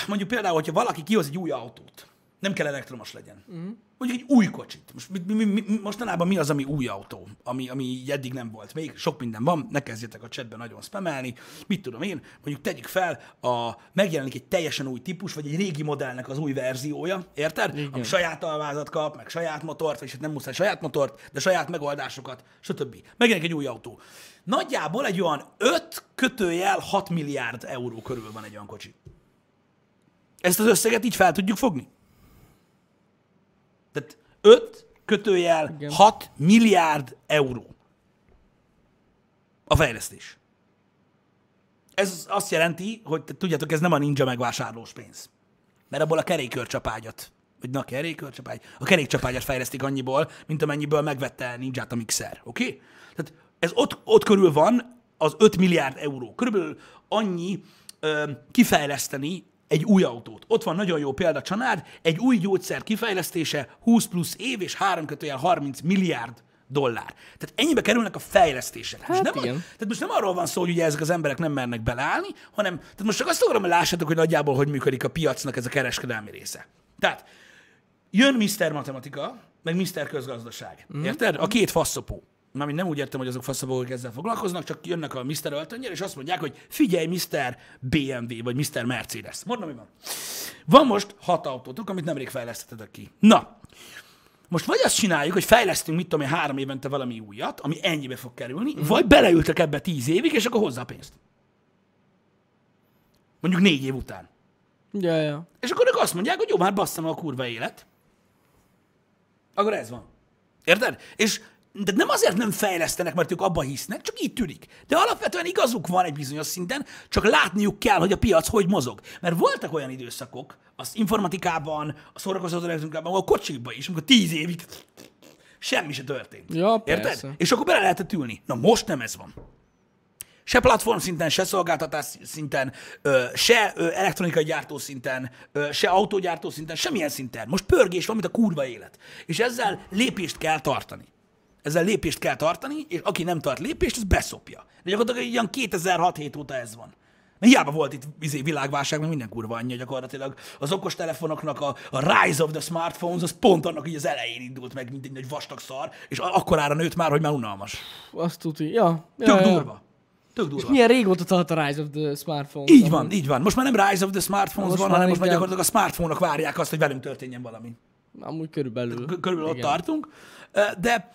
mondjuk például, hogyha valaki kihoz egy új autót, nem kell elektromos legyen. Uh-huh. Mondjuk egy új kocsit. Most mi, mi, mi, mostanában mi az, ami új autó, ami, ami eddig nem volt? Még sok minden van, ne kezdjetek a chatben nagyon spamelni. Mit tudom én, mondjuk tegyük fel, a, megjelenik egy teljesen új típus, vagy egy régi modellnek az új verziója, érted? Igen. Ami saját alvázat kap, meg saját motort, vagy hát nem muszáj saját motort, de saját megoldásokat, stb. Megjelenik egy új autó. Nagyjából egy olyan 5 kötőjel 6 milliárd euró körül van egy olyan kocsi. Ezt az összeget így fel tudjuk fogni? Tehát 5 kötőjel Igen. 6 milliárd euró a fejlesztés. Ez azt jelenti, hogy tudjátok, ez nem a ninja megvásárlós pénz. Mert abból a kerékörcsapágyat, vagy na kerékörcsapágy, a kerékcsapágyat fejlesztik annyiból, mint amennyiből megvette ninját a mixer. Oké? Okay? Tehát ez ott, ott körül van az 5 milliárd euró. Körülbelül annyi ö, kifejleszteni egy új autót. Ott van nagyon jó példa, Csanád, egy új gyógyszer kifejlesztése 20 plusz év és 3 kötőjel 30 milliárd dollár. Tehát ennyibe kerülnek a fejlesztések. Hát most nem, igen. tehát most nem arról van szó, hogy ugye ezek az emberek nem mernek beleállni, hanem tehát most csak azt akarom, hogy lássátok, hogy nagyjából hogy működik a piacnak ez a kereskedelmi része. Tehát jön Mr. Matematika, meg Mr. Közgazdaság. Mm. Érted? A két faszopó. Mármint nem úgy értem, hogy azok faszopók, akik ezzel foglalkoznak, csak jönnek a Mr. öltönnyel, és azt mondják, hogy figyelj, Mr. BMW, vagy Mr. Mercedes. Mondom, mi van. Van most hat autótok, amit nemrég fejlesztettetek ki. Na, most vagy azt csináljuk, hogy fejlesztünk, mit tudom én, három évente valami újat, ami ennyibe fog kerülni, mm. vagy beleültek ebbe tíz évig, és akkor hozzá a pénzt. Mondjuk négy év után. Ja, ja. És akkor ők azt mondják, hogy jó, már basszam a kurva élet. Akkor ez van. Érted? És de nem azért nem fejlesztenek, mert ők abba hisznek, csak így tűnik. De alapvetően igazuk van egy bizonyos szinten, csak látniuk kell, hogy a piac hogy mozog. Mert voltak olyan időszakok, az informatikában, a szórakoztató elektronikában, a kocsikban is, amikor tíz évig semmi se történt. Ja, Érted? persze. És akkor bele lehetett ülni. Na most nem ez van. Se platform szinten, se szolgáltatás szinten, se elektronikai gyártó szinten, se autógyártó szinten, semmilyen szinten. Most pörgés van, mint a kurva élet. És ezzel lépést kell tartani. Ezzel lépést kell tartani, és aki nem tart lépést, az beszopja. De gyakorlatilag ilyen 2006-7 óta ez van. Mert hiába volt itt izé, világválság, meg minden kurva anyja gyakorlatilag. Az okostelefonoknak a, a rise of the smartphones, az pont annak így az elején indult meg, mint egy nagy vastag szar, és akkorára nőtt már, hogy már unalmas. Azt tudja. Ja, ja, Tök ja. durva. Tök durva. Milyen régóta tart a Rise of the Smartphone? Így van, így van. Most már nem Rise of the Smartphones Most van, hanem most már gyakorlatilag a smartphone-ok várják azt, hogy velünk történjen valami. Amúgy körülbelül. Körülbelül ott tartunk. De,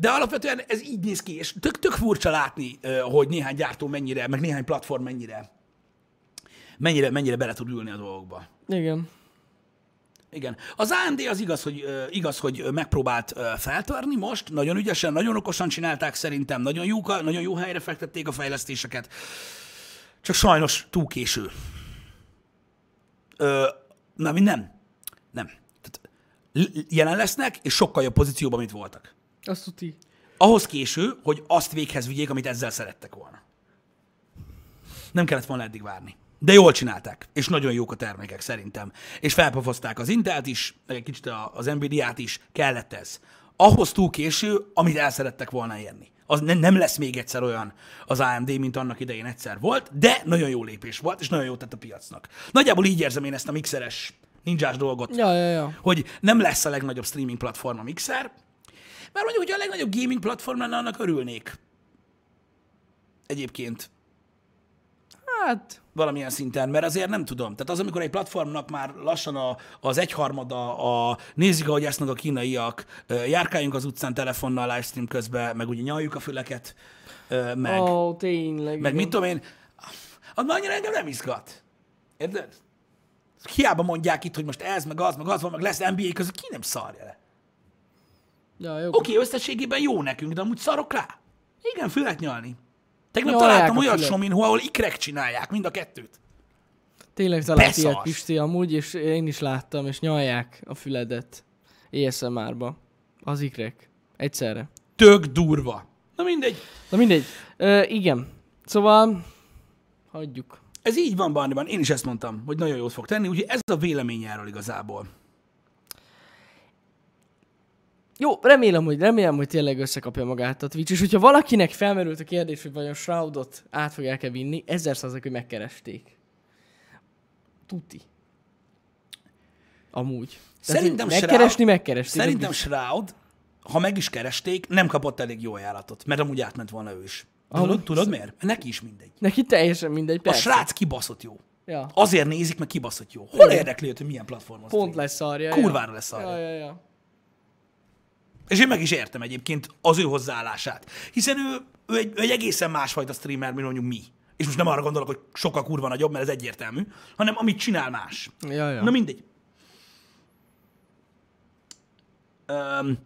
de alapvetően ez így néz ki, és tök, tök furcsa látni, hogy néhány gyártó mennyire, meg néhány platform mennyire, mennyire, mennyire bele tud ülni a dolgokba. Igen. Igen. Az AMD az igaz, hogy, igaz, hogy megpróbált feltörni most, nagyon ügyesen, nagyon okosan csinálták szerintem, nagyon jó, nagyon jó helyre fektették a fejlesztéseket, csak sajnos túl késő. Ö, na, mi nem. Nem. Tehát, jelen lesznek, és sokkal jobb pozícióban, mint voltak. Azt tudti. ahhoz késő, hogy azt véghez vigyék, amit ezzel szerettek volna. Nem kellett volna eddig várni. De jól csinálták, és nagyon jók a termékek szerintem. És felpofozták az Intelt is, meg egy kicsit az Nvidia-t is, kellett ez. Ahhoz túl késő, amit el szerettek volna érni. Az ne, nem lesz még egyszer olyan az AMD, mint annak idején egyszer volt, de nagyon jó lépés volt, és nagyon jó tett a piacnak. Nagyjából így érzem én ezt a mixeres ninjás dolgot Ja, ja, ja. hogy nem lesz a legnagyobb streaming platform a Mixer, mert mondjuk, hogy a legnagyobb gaming platform lenne, annak örülnék. Egyébként Hát, valamilyen szinten, mert azért nem tudom. Tehát az, amikor egy platformnak már lassan a, az egyharmada, a nézik, ahogy esznek a kínaiak, járkáljunk az utcán telefonnal livestream közben, meg ugye nyaljuk a füleket, meg, oh, tényleg. meg igen. mit tudom én, az már annyira engem nem izgat. Érted? Hiába mondják itt, hogy most ez, meg az, meg az van, meg lesz NBA között, ki nem szarja le. Ja, jó. Oké, okay, összességében jó nekünk, de amúgy szarok rá. Igen, fület nyalni. Tegnap Nyalják találtam olyat fület. somin, ahol ikrek csinálják, mind a kettőt. Tényleg talált ilyet Pisti amúgy, és én is láttam, és nyalják a füledet ASMR-ba. Az ikrek. Egyszerre. Tök durva. Na mindegy. Na mindegy. Ö, igen. Szóval, hagyjuk. Ez így van, Barniban. Én is ezt mondtam, hogy nagyon jót fog tenni, úgyhogy ez a vélemény erről igazából. Jó, remélem, hogy remélem, hogy tényleg összekapja magát a Twitch, és hogyha valakinek felmerült a kérdés, hogy vajon Shroudot át fogják-e vinni, ezer százalék, hogy megkeresték. Tuti. Amúgy. Tehát, Szerintem megkeresni, Shroud- megkeresték. Szerintem Shroud, ha meg is keresték, nem kapott elég jó ajánlatot, mert amúgy átment volna ő is. Amúgy Tudod, tudod miért? Mert neki is mindegy. Neki teljesen mindegy, A persze. srác kibaszott jó. Ja. Azért nézik, mert kibaszott jó. Hol érdekli őt, hogy milyen platformon Pont lesz szarja. Kurvára lesz szarja. Ja, ja, ja. És én meg is értem egyébként az ő hozzáállását. Hiszen ő, ő, egy, ő egy egészen másfajta streamer, mint mondjuk mi. És most nem arra gondolok, hogy sokkal kurva nagyobb, mert ez egyértelmű, hanem amit csinál más. Ja, ja. Na mindegy. Um,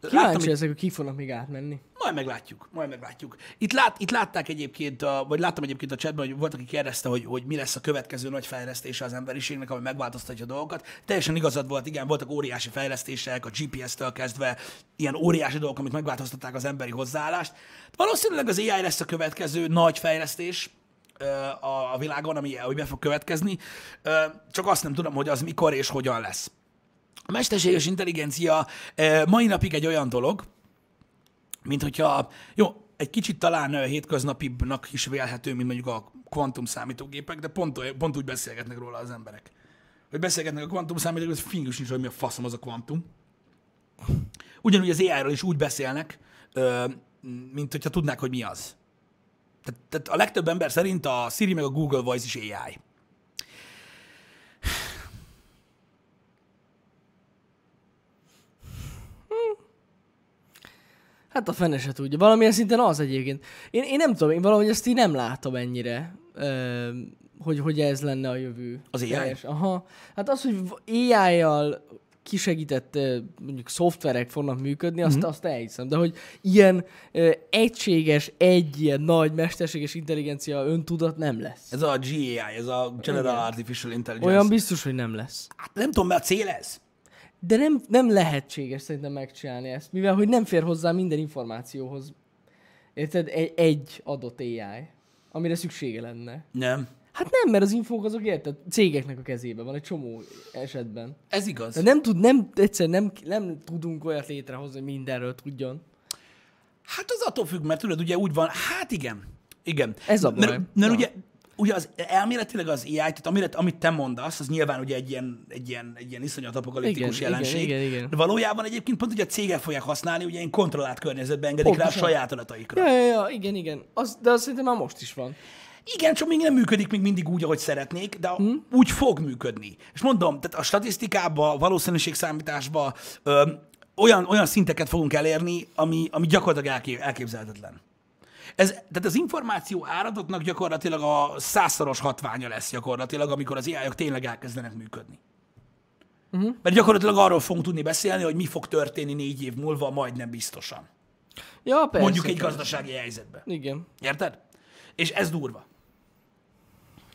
Kíváncsi ezek, hogy kik fognak még átmenni. Majd meglátjuk, majd meglátjuk. Itt, lát, itt látták egyébként, a, vagy láttam egyébként a chatben, hogy volt, aki kérdezte, hogy, hogy mi lesz a következő nagy fejlesztése az emberiségnek, ami megváltoztatja a dolgokat. Teljesen igazad volt, igen, voltak óriási fejlesztések, a GPS-től kezdve, ilyen óriási dolgok, amik megváltoztatták az emberi hozzáállást. Valószínűleg az AI lesz a következő nagy fejlesztés, a, a világon, ami, ami be fog következni. Csak azt nem tudom, hogy az mikor és hogyan lesz. A mesterséges intelligencia mai napig egy olyan dolog, mint hogyha, jó, egy kicsit talán hétköznapibbnak is vélhető, mint mondjuk a kvantum számítógépek, de pont, pont úgy beszélgetnek róla az emberek. Hogy beszélgetnek a kvantum számítógépek, hogy fingus nincs, hogy mi a faszom az a kvantum. Ugyanúgy az AI-ról is úgy beszélnek, mint hogyha tudnák, hogy mi az. Tehát a legtöbb ember szerint a Siri meg a Google Voice is AI. Hát a fene se tudja. Valamilyen szinten az egyébként. Én, én nem tudom, én valahogy ezt így nem látom ennyire, ö, hogy, hogy ez lenne a jövő. Az AI? Teljes- Aha. Hát az, hogy AI-jal kisegített mondjuk szoftverek fognak működni, azt, Mhm. azt elhiszem. De hogy ilyen ö, egységes, egy ilyen nagy mesterséges intelligencia öntudat nem lesz. Ez a GAI, ez a General Igen. Artificial Intelligence. Olyan biztos, hogy nem lesz. Hát nem tudom, mert a cél ez. De nem, nem lehetséges szerintem megcsinálni ezt, mivel hogy nem fér hozzá minden információhoz. Érted? Egy, egy adott AI, amire szüksége lenne. Nem. Hát nem, mert az infók azok érted, cégeknek a kezében van egy csomó esetben. Ez igaz. De nem tud, nem, egyszer nem, nem tudunk olyat létrehozni, hogy mindenről tudjon. Hát az attól függ, mert tudod, ugye úgy van, hát igen. Igen. Ez a baj. Mert, mert Ja. ugye, ugye az elméletileg az AI, tehát amire, amit te mondasz, az nyilván ugye egy ilyen, egy ilyen, egy ilyen iszonyat apokaliptikus Igen, jelenség. igen, igen, igen. De valójában egyébként pont ugye a cégek fogják használni, ugye ilyen kontrollált környezetben engedik rá a Pontosan. saját adataikra. Ja, ja, ja, igen, igen. Az, de azt szerintem már most is van. Igen, csak még nem működik még mindig úgy, ahogy szeretnék, de Hm? úgy fog működni. És mondom, tehát a statisztikába, valószínűségszámításba ö, olyan, olyan szinteket fogunk elérni, ami, ami gyakorlatilag elkép, elképzelhetetlen. Ez, tehát az információ áradatnak gyakorlatilag a százszoros hatványa lesz gyakorlatilag, amikor az ai tényleg elkezdenek működni. Uh-huh. Mert gyakorlatilag arról fogunk tudni beszélni, hogy mi fog történni négy év múlva, majdnem biztosan. Ja, persze. Mondjuk egy persze. gazdasági helyzetben. Igen. Érted? És ez durva.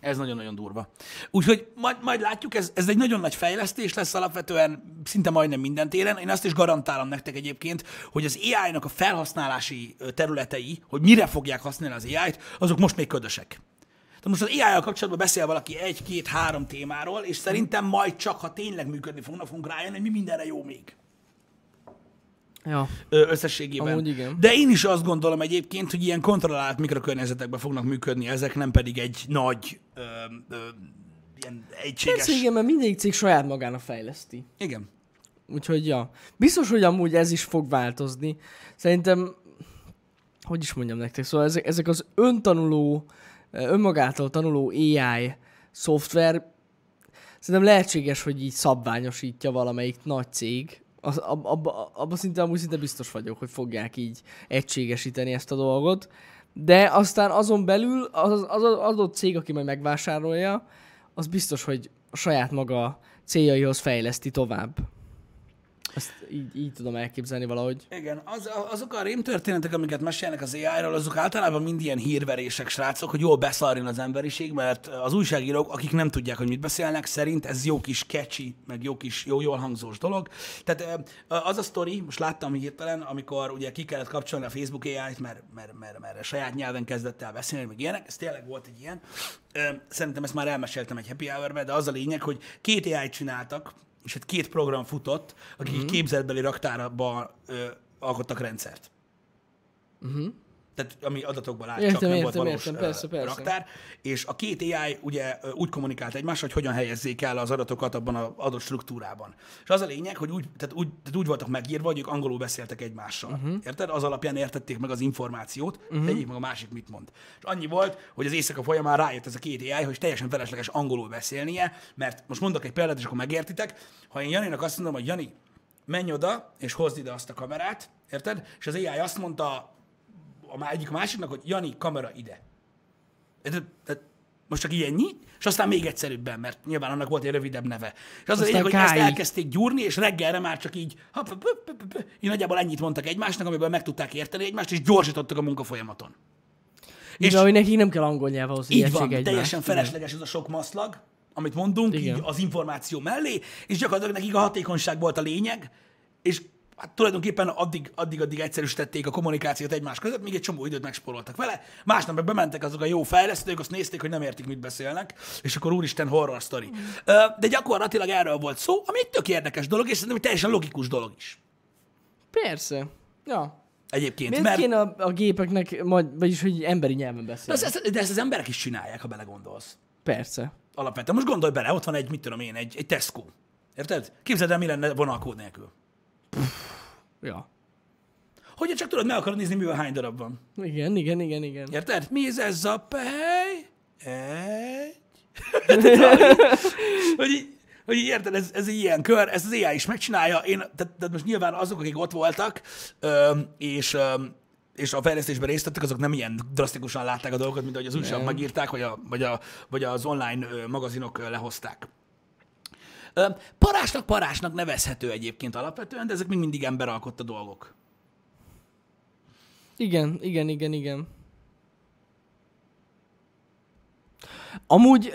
Ez nagyon-nagyon durva. Úgyhogy majd, majd látjuk, ez, ez egy nagyon nagy fejlesztés lesz alapvetően szinte majdnem minden téren. Én azt is garantálom nektek egyébként, hogy az AI-nak a felhasználási területei, hogy mire fogják használni az AI-t, azok most még ködösek. Tehát most az AI-jal kapcsolatban beszél valaki egy, két, három témáról, és szerintem majd csak, ha tényleg működni fognak, fogunk rájönni, hogy mi mindenre jó még Ja. összességében. Amúgy igen. De én is azt gondolom egyébként, hogy ilyen kontrollált mikrokörnyezetekben fognak működni ezek, nem pedig egy nagy, ö, ö, ilyen egységes... Persze igen, mert mindegyik cég saját magának fejleszti. Igen. Úgyhogy ja. Biztos, hogy amúgy ez is fog változni. Szerintem, hogy is mondjam nektek, szóval ezek, ezek az öntanuló, önmagától tanuló AI szoftver, szerintem lehetséges, hogy így szabványosítja valamelyik nagy cég. Az, ab, abba, abba szinte amúgy szinte biztos vagyok, hogy fogják így egységesíteni ezt a dolgot. De aztán azon belül az, az, az adott cég, aki majd megvásárolja, az biztos, hogy saját maga céljaihoz fejleszti tovább. Ezt így, így tudom elképzelni valahogy. Igen, az, azok a rémtörténetek, amiket mesélnek az AI-ról, azok általában mind ilyen hírverések, srácok, hogy jól beszarjon az emberiség, mert az újságírók, akik nem tudják, hogy mit beszélnek, szerint ez jó kis catchy, meg jó kis, jó, jól hangzós dolog. Tehát az a sztori, most láttam hirtelen, amikor ugye ki kellett kapcsolni a Facebook AI-t, mert, mert, mert, mert a saját nyelven kezdett el beszélni, meg ilyenek, ez tényleg volt egy ilyen. Szerintem ezt már elmeséltem egy happy hour de az a lényeg, hogy két AI-t csináltak, és hát két program futott, akik mm-hmm. képzeletbeli raktárba ö, alkottak rendszert. Uh-huh. Tehát ami adatokban lát, Értem, csak nem értem, volt valós értem, persze, persze. raktár. És a két AI ugye úgy kommunikált egymással, hogy hogyan helyezzék el az adatokat abban az adott struktúrában. És az a lényeg, hogy úgy, tehát úgy, tehát úgy voltak megírva, hogy ők angolul beszéltek egymással. Uh-huh. Érted? Az alapján értették meg az információt, uh-huh. egyik meg a másik mit mond. És annyi volt, hogy az éjszaka folyamán rájött ez a két AI, hogy teljesen felesleges angolul beszélnie, mert most mondok egy példát, és akkor megértitek. Ha én Janinak azt mondom, hogy Jani, menj oda, és hozd ide azt a kamerát, érted? És az AI azt mondta a egyik a másiknak, hogy Jani, kamera ide. Tehát most csak ilyennyi, és aztán még egyszerűbben, mert nyilván annak volt egy rövidebb neve. És az a lényeg, hogy ezt elkezdték gyúrni, és reggelre már csak így, ha, p- p- p- p- így nagyjából ennyit mondtak egymásnak, amiből meg tudták érteni egymást, és gyorsítottak a munkafolyamaton. És hogy nekik nem kell angol nyelv ahhoz, Így van, egymást. teljesen felesleges ez a sok maszlag, amit mondunk, Igen. így az információ mellé, és gyakorlatilag nekik a hatékonyság volt a lényeg, és hát tulajdonképpen addig, addig, addig egyszerűsítették a kommunikációt egymás között, még egy csomó időt megspóroltak vele. Másnap meg bementek azok a jó fejlesztők, azt nézték, hogy nem értik, mit beszélnek, és akkor úristen horror sztori. Ö, De gyakorlatilag erről volt szó, ami egy tök érdekes dolog, és szerintem egy teljesen logikus dolog is. Persze. Ja. Egyébként, Miért mert kéne a, a gépeknek, majd, vagyis hogy emberi nyelven de beszélni? ezt, ezt, de ezt az emberek is csinálják, ha belegondolsz. Persze. Alapvetően. Most gondolj bele, ott van egy, mit tudom én, egy, egy Tesco. Érted? Képzeld el, mi lenne vonalkód nélkül. Ja. Hogyha csak tudod, meg akarod nézni, mivel hány darab van. Igen, igen, igen, igen. Érted? Mi ez ez a pej? Egy. hogy, így, hogy így érted, ez, ez egy ilyen kör, ezt az AI is megcsinálja. Én, tehát, tehát most nyilván azok, akik ott voltak, öm, és öm, és a fejlesztésben részt vettek, azok nem ilyen drasztikusan látták a dolgokat, mint ahogy az újságok Nem. megírták, vagy, a, vagy, a, vagy az online magazinok lehozták. Parásnak parásnak nevezhető egyébként alapvetően, de ezek még mindig emberalkotta dolgok. Igen, igen, igen, igen. Amúgy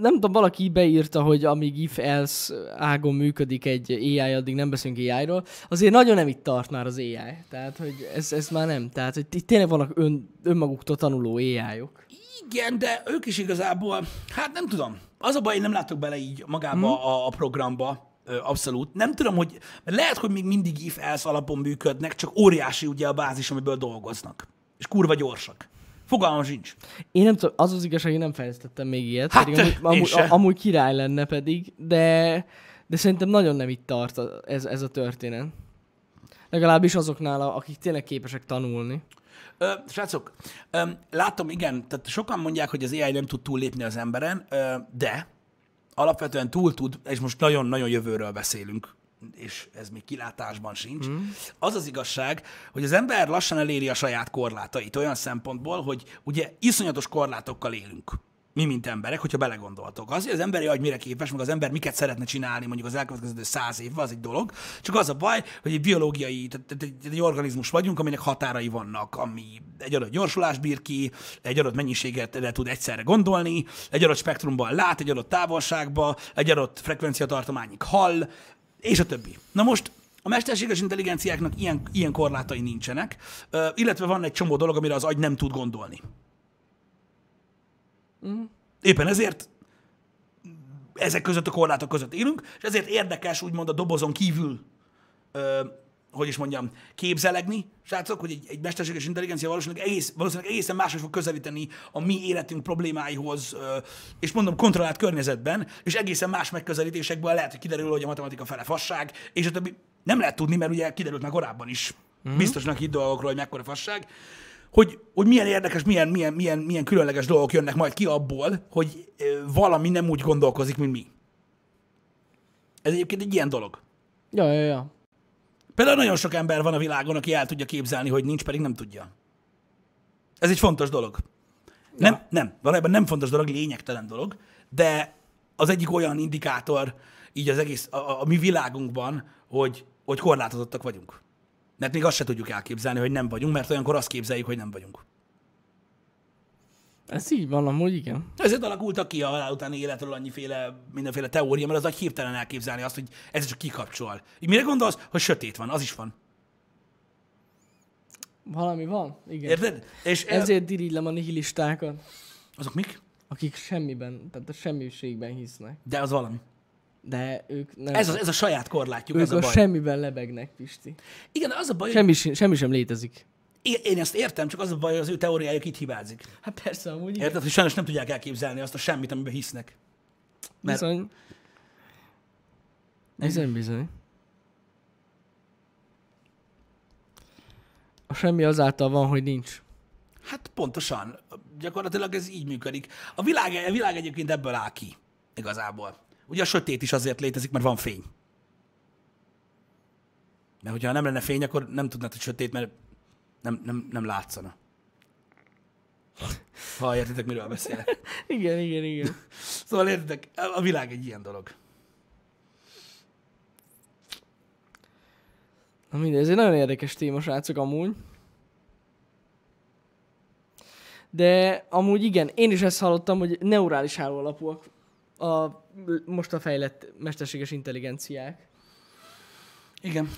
nem tudom, valaki beírta, hogy amíg if-else ágon működik egy AI, addig nem beszélünk AI-ról. Azért nagyon nem itt tart már az AI. Tehát, hogy ez, ez már nem. Tehát, hogy itt tényleg vannak ön, önmaguktól tanuló AI-ok. Igen, de ők is igazából, hát nem tudom. Az a baj, én nem látok bele így magába hmm. a, a programba, abszolút. Nem tudom, hogy lehet, hogy még mindig if else alapon működnek, csak óriási ugye a bázis, amiből dolgoznak. És kurva gyorsak. Fogalmam sincs. Én nem tudom, az az igazság, hogy nem fejlesztettem még ilyet. Hát, pedig amúgy, amúgy, se. a, amúgy király lenne pedig, de, de szerintem nagyon nem itt tart ez, ez a történet. Legalábbis azoknál, akik tényleg képesek tanulni. Ö, srácok, ö, látom, igen, tehát sokan mondják, hogy az AI nem tud túllépni az emberen, ö, de alapvetően túl tud, és most nagyon-nagyon jövőről beszélünk, és ez még kilátásban sincs. Mm. Az az igazság, hogy az ember lassan eléri a saját korlátait olyan szempontból, hogy ugye iszonyatos korlátokkal élünk. Mi, mint emberek, hogyha belegondoltok. Az, hogy az emberi agy mire képes, meg az ember miket szeretne csinálni mondjuk az elkövetkező száz évben, az egy dolog. Csak az a baj, hogy egy biológiai, tehát egy, egy organizmus vagyunk, aminek határai vannak, ami egy adott gyorsulás bír ki, egy adott mennyiséget le tud egyszerre gondolni, egy adott spektrumban lát, egy adott távolságba, egy adott frekvenciatartományig hall, és a többi. Na most a mesterséges intelligenciáknak ilyen, ilyen korlátai nincsenek, illetve van egy csomó dolog, amire az agy nem tud gondolni. Éppen ezért ezek között a korlátok között élünk, és ezért érdekes úgymond a dobozon kívül, ö, hogy is mondjam, képzelegni, srácok, hogy egy, egy mesterséges intelligencia valószínűleg, egész, valószínűleg egészen máshogy fog közelíteni a mi életünk problémáihoz, ö, és mondom, kontrollált környezetben, és egészen más megközelítésekből lehet, hogy kiderül, hogy a matematika fele fasság, és a többi nem lehet tudni, mert ugye kiderült már korábban is, mm-hmm. biztosnak itt dolgokról, hogy mekkora fasság hogy, hogy milyen érdekes, milyen, milyen, milyen, milyen különleges dolgok jönnek majd ki abból, hogy valami nem úgy gondolkozik, mint mi. Ez egyébként egy ilyen dolog. Ja, ja, ja. Például nagyon sok ember van a világon, aki el tudja képzelni, hogy nincs, pedig nem tudja. Ez egy fontos dolog. Ja. Nem, nem, valójában nem fontos dolog, lényegtelen dolog, de az egyik olyan indikátor így az egész, a, a, a mi világunkban, hogy, hogy korlátozottak vagyunk. Mert még azt se tudjuk elképzelni, hogy nem vagyunk, mert olyankor azt képzeljük, hogy nem vagyunk. Ez így van, amúgy igen. Ezért alakultak ki a halál utáni életről annyiféle, mindenféle teória, mert az agy hirtelen elképzelni azt, hogy ez csak kikapcsol. Így mire gondolsz, hogy sötét van? Az is van. Valami van, igen. Érted? És Ezért dirigylem a nihilistákat. Azok mik? Akik semmiben, tehát a semmiségben hisznek. De az valami. De ők nem. Ez a, ez a saját korlátjuk, ők ez a baj. semmiben lebegnek, Pisti. Igen, az a baj, semmi, hogy... semmi sem létezik. Én, én ezt értem, csak az a baj, hogy az ő teóriájuk itt hibázik. Hát persze, amúgy. Érted, hogy sajnos nem tudják elképzelni azt a semmit, amiben hisznek. Mert... Bizony. Bizony, bizony. A semmi azáltal van, hogy nincs. Hát pontosan. Gyakorlatilag ez így működik. A világ, a világ egyébként ebből áll ki. Igazából. Ugye a sötét is azért létezik, mert van fény. Mert hogyha nem lenne fény, akkor nem tudnád, hogy sötét, mert nem, nem, nem látszana. Ha értitek, miről beszélek. igen, igen, igen. szóval értitek, a világ egy ilyen dolog. Na mindegy, ez egy nagyon érdekes téma, srácok, amúgy. De amúgy igen, én is ezt hallottam, hogy neurális háló alapúak a most a fejlett mesterséges intelligenciák. Igen.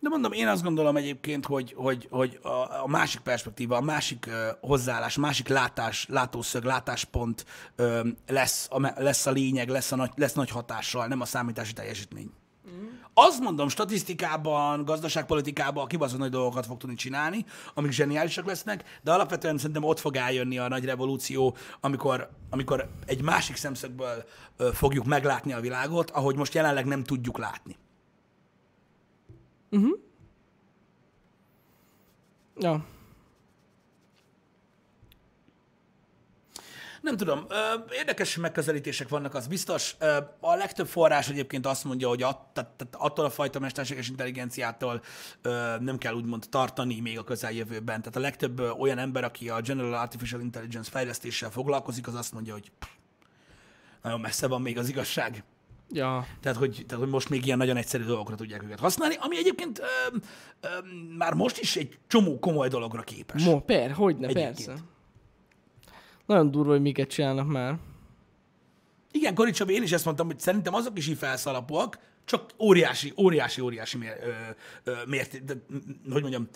De mondom, én azt gondolom egyébként, hogy, hogy, hogy a, másik perspektíva, a másik uh, hozzáállás, a másik látás, látószög, látáspont uh, lesz, a, lesz a lényeg, lesz, a nagy, lesz nagy hatással, nem a számítási teljesítmény. Mm. Azt mondom, statisztikában, gazdaságpolitikában kibaszott nagy dolgokat fog tudni csinálni, amik zseniálisak lesznek, de alapvetően szerintem ott fog eljönni a nagy revolúció, amikor, amikor egy másik szemszögből fogjuk meglátni a világot, ahogy most jelenleg nem tudjuk látni. Uh-huh. Ja. Nem tudom, érdekes megközelítések vannak, az biztos. A legtöbb forrás egyébként azt mondja, hogy attól a fajta mesterséges intelligenciától nem kell úgymond tartani még a közeljövőben. Tehát a legtöbb olyan ember, aki a General Artificial Intelligence fejlesztéssel foglalkozik, az azt mondja, hogy nagyon messze van még az igazság. Ja. Tehát hogy, tehát, hogy most még ilyen nagyon egyszerű dolgokra tudják őket használni, ami egyébként ö, ö, már most is egy csomó komoly dologra képes. Mo, per, hogyne, egyébként. persze. Nagyon durva, hogy miket csinálnak már. Igen, Koricsab, én is ezt mondtam, hogy szerintem azok is így felszalapúak, csak óriási, óriási, óriási mér, ö, ö, mért, de, hogy mondjam,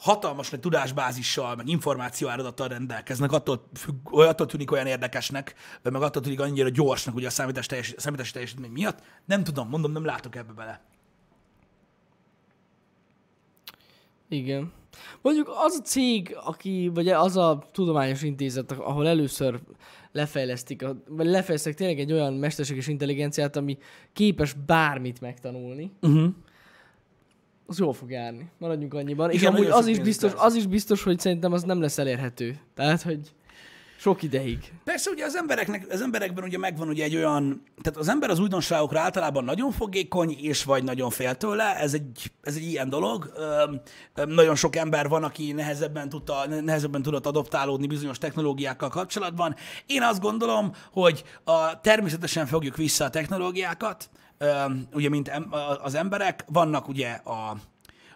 hatalmas nagy tudásbázissal, meg információ áradattal rendelkeznek, attól, függ, attól tűnik olyan érdekesnek, meg attól tűnik annyira gyorsnak ugye a számítás teljes, számítási teljesítmény miatt. Nem tudom, mondom, nem látok ebbe bele. Igen. Mondjuk az a cég, aki, vagy az a tudományos intézet, ahol először lefejlesztik, vagy lefejlesztik tényleg egy olyan mesterséges intelligenciát, ami képes bármit megtanulni, uh-huh. az jól fog járni. Maradjunk annyiban. Igen, és amúgy az is, biztos, az is biztos, hogy szerintem az nem lesz elérhető. Tehát, hogy... Sok ideig. Persze ugye az embereknek, az emberekben ugye megvan ugye egy olyan, tehát az ember az újdonságokra általában nagyon fogékony, és vagy nagyon fél tőle, ez egy, ez egy ilyen dolog. Öm, öm, nagyon sok ember van, aki nehezebben, tudta, nehezebben tudott adoptálódni bizonyos technológiákkal kapcsolatban. Én azt gondolom, hogy a, természetesen fogjuk vissza a technológiákat, öm, ugye mint em, az emberek, vannak ugye a,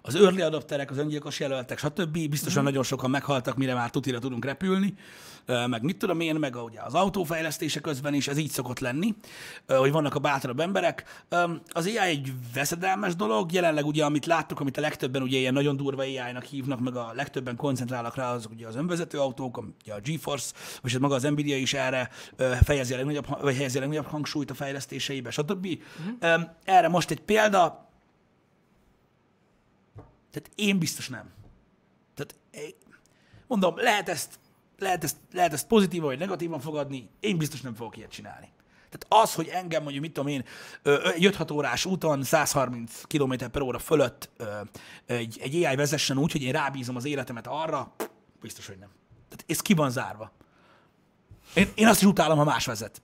az early adopterek, az öngyilkos jelöltek, stb. Biztosan mm. nagyon sokan meghaltak, mire már tutira tudunk repülni, meg mit tudom én, meg ugye az autófejlesztése közben is, ez így szokott lenni, hogy vannak a bátrabb emberek. Az AI egy veszedelmes dolog, jelenleg ugye, amit láttuk, amit a legtöbben ugye ilyen nagyon durva AI-nak hívnak, meg a legtöbben koncentrálnak rá, azok ugye az önvezető autók, ugye a GeForce, vagy hát maga az Nvidia is erre fejezi a legnagyobb, vagy helyezi a legnagyobb hangsúlyt a fejlesztéseibe, stb. Mm. Erre most egy példa, tehát én biztos nem. Tehát mondom, lehet ezt, lehet ezt, lehet ezt pozitívan vagy negatívan fogadni, én biztos nem fogok ilyet csinálni. Tehát az, hogy engem mondjuk, mit tudom én, egy 5 órás úton 130 km per óra fölött egy, egy AI vezessen úgy, hogy én rábízom az életemet arra, biztos, hogy nem. Tehát ez ki van zárva. Én, én azt is utálom, ha más vezet.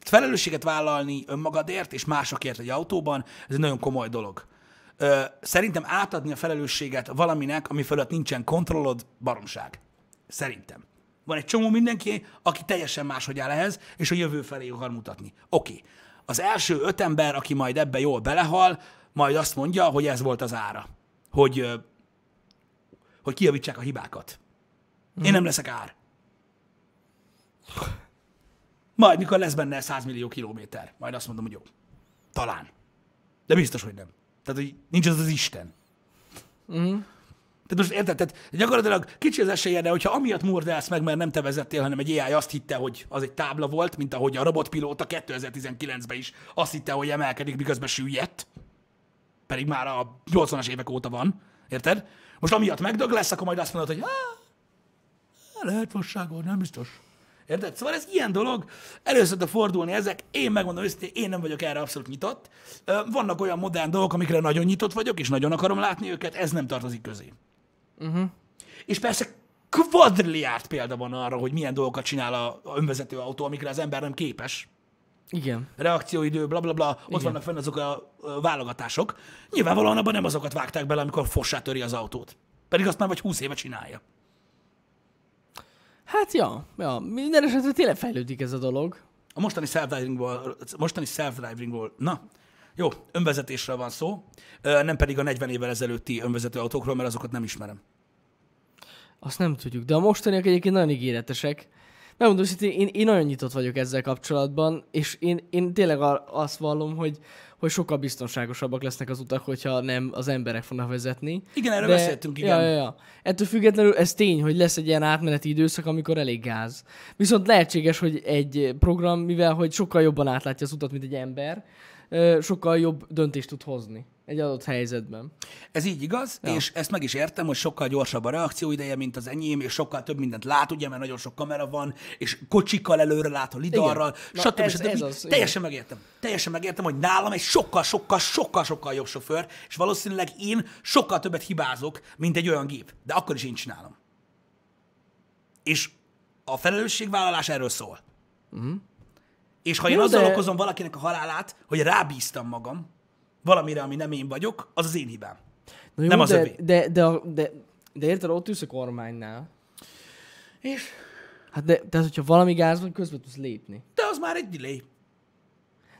Felelősséget vállalni önmagadért és másokért egy autóban, ez egy nagyon komoly dolog ö, szerintem átadni a felelősséget valaminek, ami fölött nincsen kontrollod, baromság. Szerintem. Van egy csomó mindenki, aki teljesen máshogy áll ehhez, és a jövő felé akar mutatni. Oké. Okay. Az első öt ember, aki majd ebbe jól belehal, majd azt mondja, hogy ez volt az ára. Hogy, hogy kijavítsák a hibákat. Én hmm. nem leszek ár. Majd, mikor lesz benne 100 millió kilométer, majd azt mondom, hogy jó. Talán. De biztos, hogy nem. Tehát, hogy nincs az az Isten. Mm. Tehát most érted, tehát gyakorlatilag kicsi az esélye, de hogyha amiatt murdálsz meg, mert nem te vezettél, hanem egy AI azt hitte, hogy az egy tábla volt, mint ahogy a robotpilóta 2019-ben is azt hitte, hogy emelkedik, miközben süllyedt. Pedig már a 80-as évek óta van. Érted? Most amiatt megdög lesz, akkor majd azt mondod, hogy lehet vasságon, nem biztos. Érted? Szóval ez ilyen dolog, először fordulni ezek, én megmondom őszintén, én nem vagyok erre abszolút nyitott. Vannak olyan modern dolgok, amikre nagyon nyitott vagyok, és nagyon akarom látni őket, ez nem tartozik közé. Uh-huh. És persze kvadrilliárd példa van arra, hogy milyen dolgokat csinál a, a önvezető autó, amikre az ember nem képes. Igen. Reakcióidő, bla bla bla, ott Igen. vannak fenn azok a válogatások. Nyilvánvalóan abban nem azokat vágták bele, amikor fossá töri az autót. Pedig azt már vagy 20 éve csinálja. Hát ja, ja. minden esetre tényleg fejlődik ez a dolog. A mostani self-drivingból, mostani self-drivingból, na, jó, önvezetésről van szó, nem pedig a 40 évvel ezelőtti önvezető autókról, mert azokat nem ismerem. Azt nem tudjuk, de a mostaniak egyébként nagyon ígéretesek. Megmondom, hogy én, én nagyon nyitott vagyok ezzel kapcsolatban, és én, én tényleg azt vallom, hogy, hogy sokkal biztonságosabbak lesznek az utak, hogyha nem az emberek fognak vezetni. Igen, erről De, beszéltünk, igen. Ja, ja, ja. Ettől függetlenül ez tény, hogy lesz egy ilyen átmeneti időszak, amikor elég gáz. Viszont lehetséges, hogy egy program, mivel hogy sokkal jobban átlátja az utat, mint egy ember, sokkal jobb döntést tud hozni egy adott helyzetben. Ez így igaz, ja. és ezt meg is értem, hogy sokkal gyorsabb a reakcióideje, mint az enyém, és sokkal több mindent lát, ugye, mert nagyon sok kamera van, és kocsikkal előre lát, a lidarral, stb. Ez, stb. Ez az, Teljesen igen. megértem. Teljesen megértem, hogy nálam egy sokkal, sokkal, sokkal, sokkal jobb sofőr, és valószínűleg én sokkal többet hibázok, mint egy olyan gép. De akkor is én csinálom. És a felelősségvállalás erről szól. Uh-huh. És ha én Jó, azzal de... okozom valakinek a halálát, hogy rábíztam magam valamire, ami nem én vagyok, az az én hibám. Na jó, nem az de, övé. De, de, de, de érted, ott ülsz a kormánynál. És? Hát de, tehát, hogyha valami gáz van, közben tudsz lépni. De az már egy delay.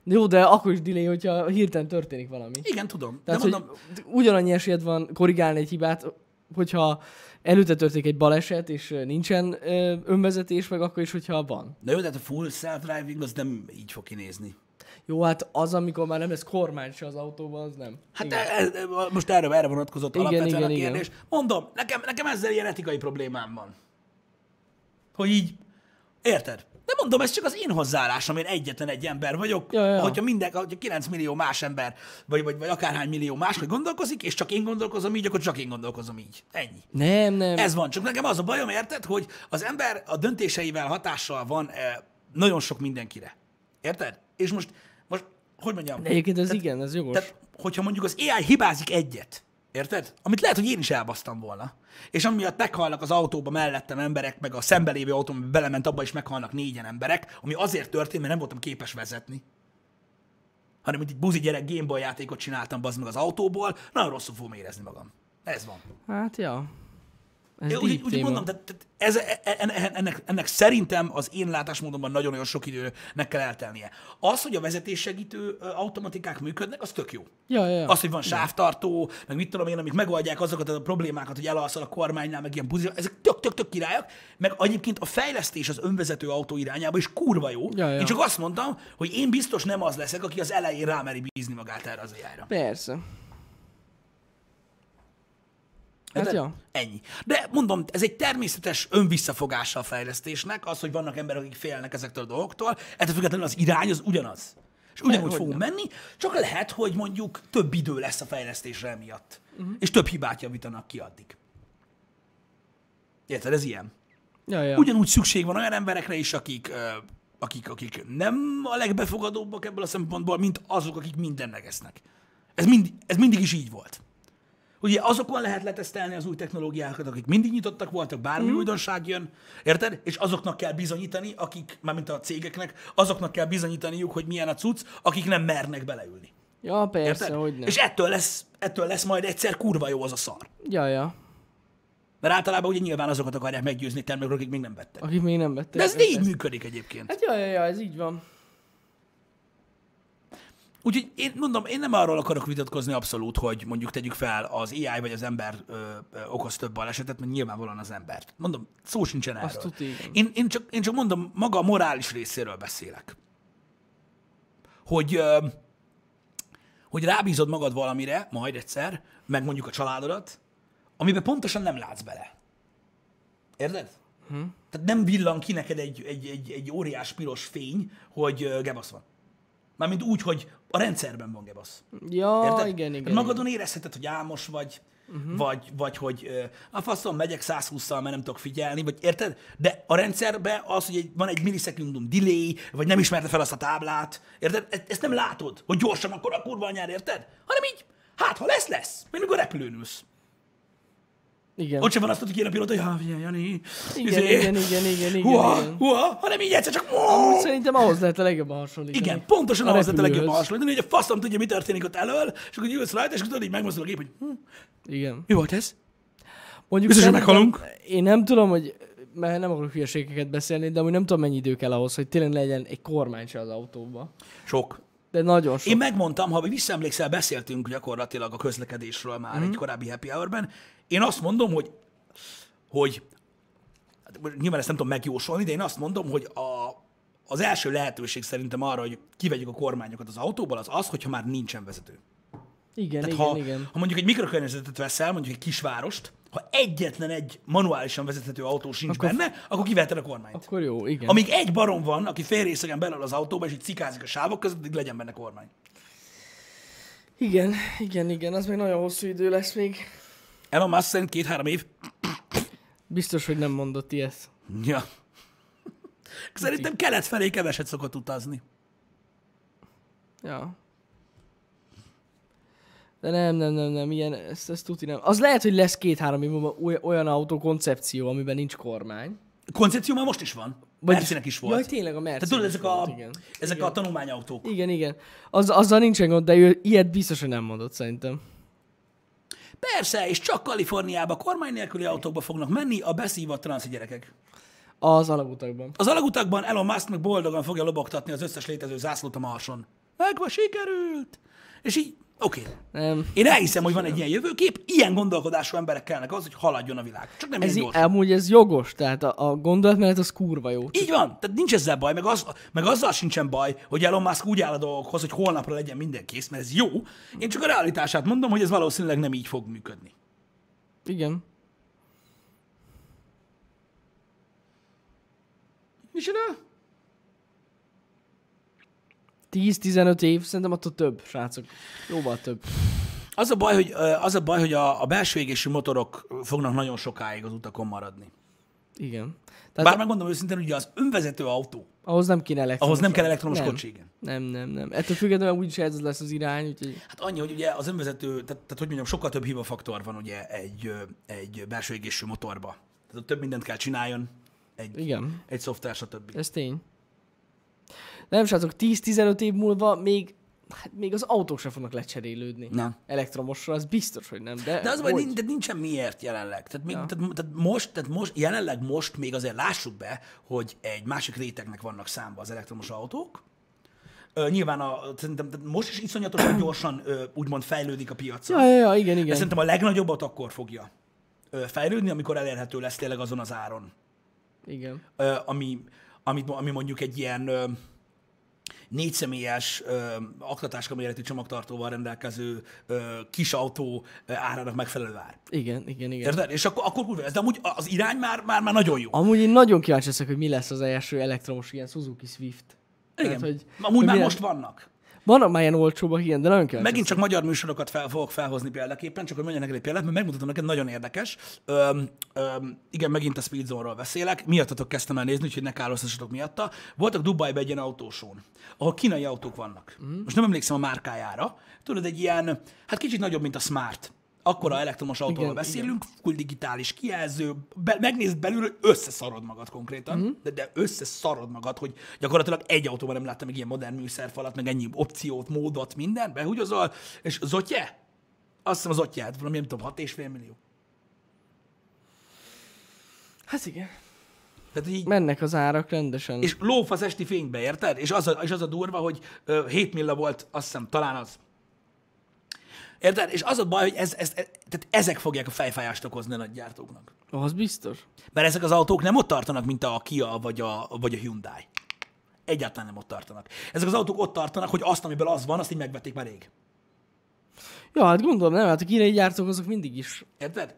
Jó, de akkor is delay, hogyha hirtelen történik valami. Igen, tudom. Tehát, de mondom... ugyanannyi esélyed van korrigálni egy hibát, hogyha előtte történik egy baleset, és nincsen önvezetés, meg akkor is, hogyha van. De jó, tehát a full self-driving az nem így fog kinézni. Jó, hát az, amikor már nem lesz kormány se az autóban, az nem. Hát igen. Ez, e, most erre, erre vonatkozott igen, alapvetően igen, a kérdés. Igen. Mondom, nekem, nekem ezzel ilyen etikai problémám van. Hogy így, érted? De mondom, ez csak az én hozzáállásom, én egyetlen egy ember vagyok, ja, ja. hogyha minden, hogyha 9 millió más ember, vagy, vagy, vagy akárhány millió más, hogy gondolkozik, és csak én gondolkozom így, akkor csak én gondolkozom így. Ennyi. Nem, nem. Ez van, csak nekem az a bajom, érted, hogy az ember a döntéseivel hatással van eh, nagyon sok mindenkire. Érted? És most, most hogy mondjam? De egyébként ez tehát, igen, ez jogos. Tehát, hogyha mondjuk az AI hibázik egyet, Érted? Amit lehet, hogy én is elbasztam volna. És amiatt meghalnak az autóba mellettem emberek, meg a szembelévő autó, amiben belement, abba is meghalnak négyen emberek, ami azért történt, mert nem voltam képes vezetni. Hanem, mint egy buzi gyerek Gameboy játékot csináltam bazd meg az autóból, nagyon rosszul fogom érezni magam. Ez van. Hát, ja. Ez Ja, úgy, úgy téma. mondom, tehát, tehát ez, e- e- ennek, ennek szerintem az én látásmódomban nagyon-nagyon sok időnek kell eltelnie. Az, hogy a vezetéssegítő automatikák működnek, az tök jó. Ja, ja, ja. Az, hogy van sávtartó, meg mit tudom én, amik megoldják azokat a problémákat, hogy elalszol a kormánynál, meg ilyen buzi, ezek tök-tök-tök királyak, meg egyébként a fejlesztés az önvezető autó irányába is kurva jó. Ja, ja. Én csak azt mondtam, hogy én biztos nem az leszek, aki az elején rámeri bízni magát erre az ai Persze. Hát, Érted? ja. Ennyi. De mondom, ez egy természetes önvisszafogása a fejlesztésnek, az, hogy vannak emberek, akik félnek ezektől a dolgoktól, ettől függetlenül az irány az ugyanaz. És ugyanúgy fogunk nem. menni, csak lehet, hogy mondjuk több idő lesz a fejlesztésre emiatt. Uh-huh. És több hibát javítanak ki addig. Érted? Ez ilyen. Ja, ja. Ugyanúgy szükség van olyan emberekre is, akik, akik, akik nem a legbefogadóbbak ebből a szempontból, mint azok, akik mindennek esznek. Ez, mind, ez mindig is így volt. Ugye azokon lehet letesztelni az új technológiákat, akik mindig nyitottak voltak, bármi mm. újdonság jön, érted? És azoknak kell bizonyítani, akik, mármint a cégeknek, azoknak kell bizonyítaniuk, hogy milyen a cucc, akik nem mernek beleülni. Ja, persze, Érted? hogy nem. És ettől lesz, ettől lesz majd egyszer kurva jó az a szar. Ja, ja. Mert általában ugye nyilván azokat akarják meggyőzni termékről, akik még nem vettek. Akik még nem vettek. De ez részt. így működik egyébként. Hát ja, ja, ja, ez így van. Úgyhogy én mondom, én nem arról akarok vitatkozni abszolút, hogy mondjuk tegyük fel az AI vagy az ember ö, ö, okoz több balesetet, mert nyilvánvalóan az embert. Mondom, szó sincsen erről. Azt igen. én, én, csak, én csak mondom, maga a morális részéről beszélek. Hogy, ö, hogy rábízod magad valamire, majd egyszer, meg mondjuk a családodat, amiben pontosan nem látsz bele. Érted? Hm. Tehát nem villan ki neked egy, egy, egy, egy óriás piros fény, hogy gebasz van. Mármint úgy, hogy a rendszerben van gebasz. Ja, Érted? igen, igen. Magadon érezheted, hogy álmos vagy, uh-huh. vagy, vagy hogy ö, a faszom megyek 120-szal, mert nem tudok figyelni, vagy érted? De a rendszerben az, hogy egy, van egy millisekundum delay, vagy nem ismerte fel azt a táblát, érted? E- Ezt nem látod, hogy gyorsan akkor a kurva anyád, érted? Hanem így, hát ha lesz, lesz. Mint amikor repülőn ülsz. Igen. Ott sem van azt, hogy kéne a pilóta, hogy ha, figyelj, Jani. Igen, igen, igen, igen, igen, Hua, igen. hua, hanem így egyszer csak... Amúgy szerintem ahhoz lehet a legjobban hasonlítani. Igen, pontosan A ahhoz lehet a legjobb repülőhöz. hasonlítani, hogy a faszom tudja, mi történik ott elől, és akkor ülsz rajta, és akkor tudod, így megmozdul a gép, hogy hm, Igen. mi volt ez? Mondjuk Biztos, meghalunk. Én nem tudom, hogy mert nem akarok hülyeségeket beszélni, de amúgy nem tudom, mennyi idő kell ahhoz, hogy tényleg legyen egy kormány se az autóba. Sok. De nagyon sok. Én megmondtam, ha visszaemlékszel, beszéltünk gyakorlatilag a közlekedésről már mm. egy korábbi happy hour-ben. Én azt mondom, hogy, hogy hát nyilván ezt nem tudom megjósolni, de én azt mondom, hogy a, az első lehetőség szerintem arra, hogy kivegyük a kormányokat az autóból, az az, hogyha már nincsen vezető. Igen, Tehát igen, ha, igen. ha mondjuk egy mikrokörnyezetet veszel, mondjuk egy kisvárost, ha egyetlen egy manuálisan vezethető autó sincs Akkor- benne, akkor kiveheted a kormányt. Akkor jó, igen. Amíg egy barom van, aki félrészegen belül az autóba, és így cikázik a sávok között, addig legyen benne kormány. Igen, igen, igen, az még nagyon hosszú idő lesz még. Elon Musk szerint két-három év. Biztos, hogy nem mondott ilyet. Ja. Szerintem kelet felé keveset szokott utazni. Ja. De nem, nem, nem, nem, ilyen, ezt, ezt tuti nem. Az lehet, hogy lesz két-három év múlva olyan autókoncepció, amiben nincs kormány. Koncepció már most is van. Vagy- Mercinek is volt. Jaj, tényleg a Mercedes Tehát tudod, ezek, a, volt, igen. ezek Igen. a tanulmányautók. Igen, igen. Az, azzal nincsen gond, de ő ilyet biztos, hogy nem mondott szerintem. Persze, és csak Kaliforniába kormány nélküli autókba fognak menni a beszívott transzi gyerekek. Az alagutakban. Az alagutakban Elon Musk meg boldogan fogja lobogtatni az összes létező zászlót a marson. Megva, sikerült! És így, oké. Okay. Nem. Én elhiszem, hogy van egy ilyen jövőkép, ilyen gondolkodású emberek kellnek az, hogy haladjon a világ. Csak nem Ez ilyen í- gyorsan. amúgy ez jogos, tehát a, a gondolatmenet az kurva jó. Így van, tehát nincs ezzel baj, meg, az, meg azzal sincsen baj, hogy Elon Musk úgy áll a dolgokhoz, hogy holnapra legyen minden kész, mert ez jó. Én csak a realitását mondom, hogy ez valószínűleg nem így fog működni. Igen. Micsoda? 10-15 év, szerintem attól több, srácok. Jóval több. Az a baj, hogy, az a, baj, hogy a, a belső égésű motorok fognak nagyon sokáig az utakon maradni. Igen. Tehát Bár megmondom őszintén, hogy ugye az önvezető autó, ahhoz nem kéne elektromos. ahhoz nem kell elektromos nem. kocsi, igen. Nem, nem, nem. Ettől függetlenül úgyis ez lesz az irány, úgyhogy Hát annyi, hogy ugye az önvezető, tehát, tehát hogy mondjam, sokkal több hibafaktor van ugye egy, egy belső égésű motorba. Tehát ott több mindent kell csináljon, egy, igen, egy szoftver, stb. ez tény. Nem, srácok, 10-15 év múlva még, hát még az autók sem fognak lecserélődni. Nem. Elektromosra, az biztos, hogy nem. De, De az hogy? nincs, de nincsen miért jelenleg. Tehát, még, Ja. tehát, tehát, most, tehát most, jelenleg most még azért lássuk be, hogy egy másik rétegnek vannak számba az elektromos autók. Ö, nyilván a, szerintem most is iszonyatosan gyorsan ö, úgymond fejlődik a piac. Ja, ja, ja, igen, De igen. szerintem a legnagyobbat akkor fogja ö, fejlődni, amikor elérhető lesz tényleg azon az áron. Igen. Ö, ami, ami, ami mondjuk egy ilyen ö, négyszemélyes ö, aktatáska méretű csomagtartóval rendelkező ö, kis autó ö, árának megfelelő ár. Igen, igen, igen. Érted? És akkor, akkor kurva, ez, de amúgy az irány már, már, már nagyon jó. Amúgy én nagyon kíváncsi leszek, hogy mi lesz az első elektromos ilyen Suzuki Swift. Igen. Tehát, hogy, amúgy hogy már milyen- most vannak. Vannak már ilyen olcsóbbak, igen, de nagyon kíváncsi Megint csak magyar műsorokat fel, fogok felhozni példaképpen, csak hogy mondja neked egy példát, mert megmutatom neked, nagyon érdekes. Öm, öm, igen, megint a Speedzone-ról beszélek, miattatok kezdtem el nézni, úgyhogy ne károsztassatok miatta. Voltak Dubajban egy ilyen autósón, ahol kínai autók vannak. Mm. Most nem emlékszem a márkájára. Tudod, egy ilyen, hát kicsit nagyobb, mint a Smart. Akkora elektromos autóról Igen, beszélünk, full digitális kijelző, be, megnézd belülről, összeszarod magad konkrétan, mm. de, de összeszarod magad, hogy gyakorlatilag egy autóban nem láttam még ilyen modern műszerfalat, meg ennyi opciót, módot, minden, behúgyozol, és Zotye? Azt hiszem az Zotye, valami nem tudom, 6,5 millió. Hát igen. Tehát így, Mennek az árak rendesen. és lófasz esti fénybe, érted? És az a, és az a durva, hogy ö, 7 milla volt, azt hiszem, talán az. Érted? És az a baj, hogy ez, ez, ez, tehát ezek fogják a fejfájást okozni a nagy gyártóknak. Az biztos. Mert ezek az autók nem ott tartanak, mint a Kia vagy a, vagy a Hyundai. Egyáltalán nem ott tartanak. Ezek az autók ott tartanak, hogy azt, amiből az van, azt így megvették már rég. Ja, hát gondolom, nem, hát a kínai gyártók azok mindig is. Érted?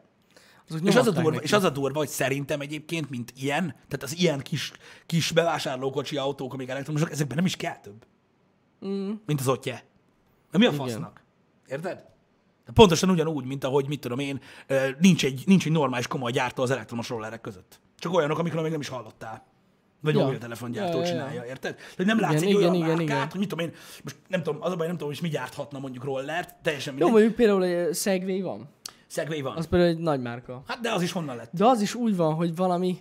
Azok És az, a durva, neki. és az a durva, hogy szerintem egyébként, mint ilyen, tehát az ilyen kis, kis bevásárlókocsi autók, amik elektromosok, ezekben nem is kell több. Mm. Mint az ottje. De mi a fasznak? Érted? De pontosan ugyanúgy, mint ahogy, mit tudom én, nincs egy, nincs egy normális komoly gyártó az elektromos rollerek között. Csak olyanok, amikről még nem is hallottál. Vagy Ja. ja. mobiltelefongyártó Ja, ja, ja, csinálja, érted? Hogy nem látsz Igen, egy igen, olyan igen, márkát, igen. hogy mit tudom én, most nem tudom, az a baj, nem tudom, hogy mi gyárthatna mondjuk rollert, teljesen Jó, mindegy. mondjuk például egy Segway van. Segway van. Az például egy nagy márka. Hát de az is honnan lett? De az is úgy van, hogy valami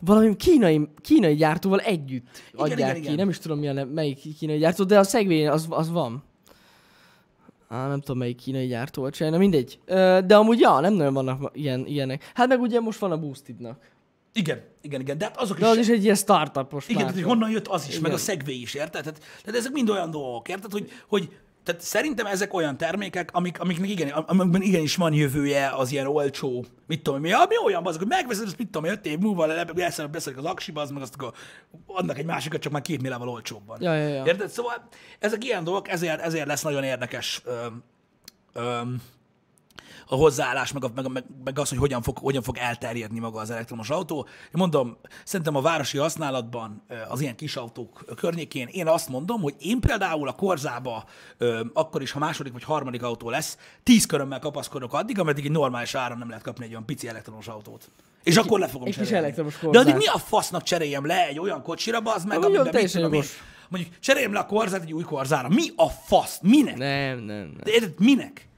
valami kínai, kínai gyártóval együtt adják igen, ki. igen. Nem is tudom, milyen, melyik kínai gyártó, de a Segway az, az van. Á, nem tudom, melyik kínai gyártó volt csinálni, mindegy. Ö, De amúgy, ja, nem nagyon vannak ilyen, ilyenek. Hát meg ugye most van a Boostednak. Igen, igen, igen, de hát azok De is az is egy ilyen startupos Igen, tehát, hogy honnan jött az is, Igen. meg a. Segway is, érted? Tehát, tehát ezek mind olyan dolgok, érted? Hogy, hogy tehát szerintem ezek olyan termékek, amik, amiknek igen, amikben igenis van jövője az ilyen olcsó, mit tudom, mi, ami olyan az, hogy megveszed, azt mit tudom, öt év múlva le- leszel, beszélik az aksiba, az meg azt akkor adnak egy másikat, csak már két millával olcsóbban. Ja, ja, ja. Érted? Szóval ezek ilyen dolgok, ezért, ezért lesz nagyon érdekes öm, öm, a hozzáállás, meg, a, meg, meg, meg az, hogy hogyan fog, hogyan fog elterjedni maga az elektromos autó. Én mondom, szerintem a városi használatban az ilyen kis autók környékén én azt mondom, hogy én például a korzába, akkor is, ha második vagy harmadik autó lesz, tíz körömmel kapaszkodok addig, ameddig egy normális áron nem lehet kapni egy olyan pici elektromos autót. És akkor le fogom egy kis cserélni. elektromos De addig mi a fasznak cseréljem le egy olyan kocsira, az meg, Ami amiben mit tudom én, mondjuk cseréljem le a korzát egy új korzára. Mi a fasz? Minek? Nem, nem, nem. De érted, minek?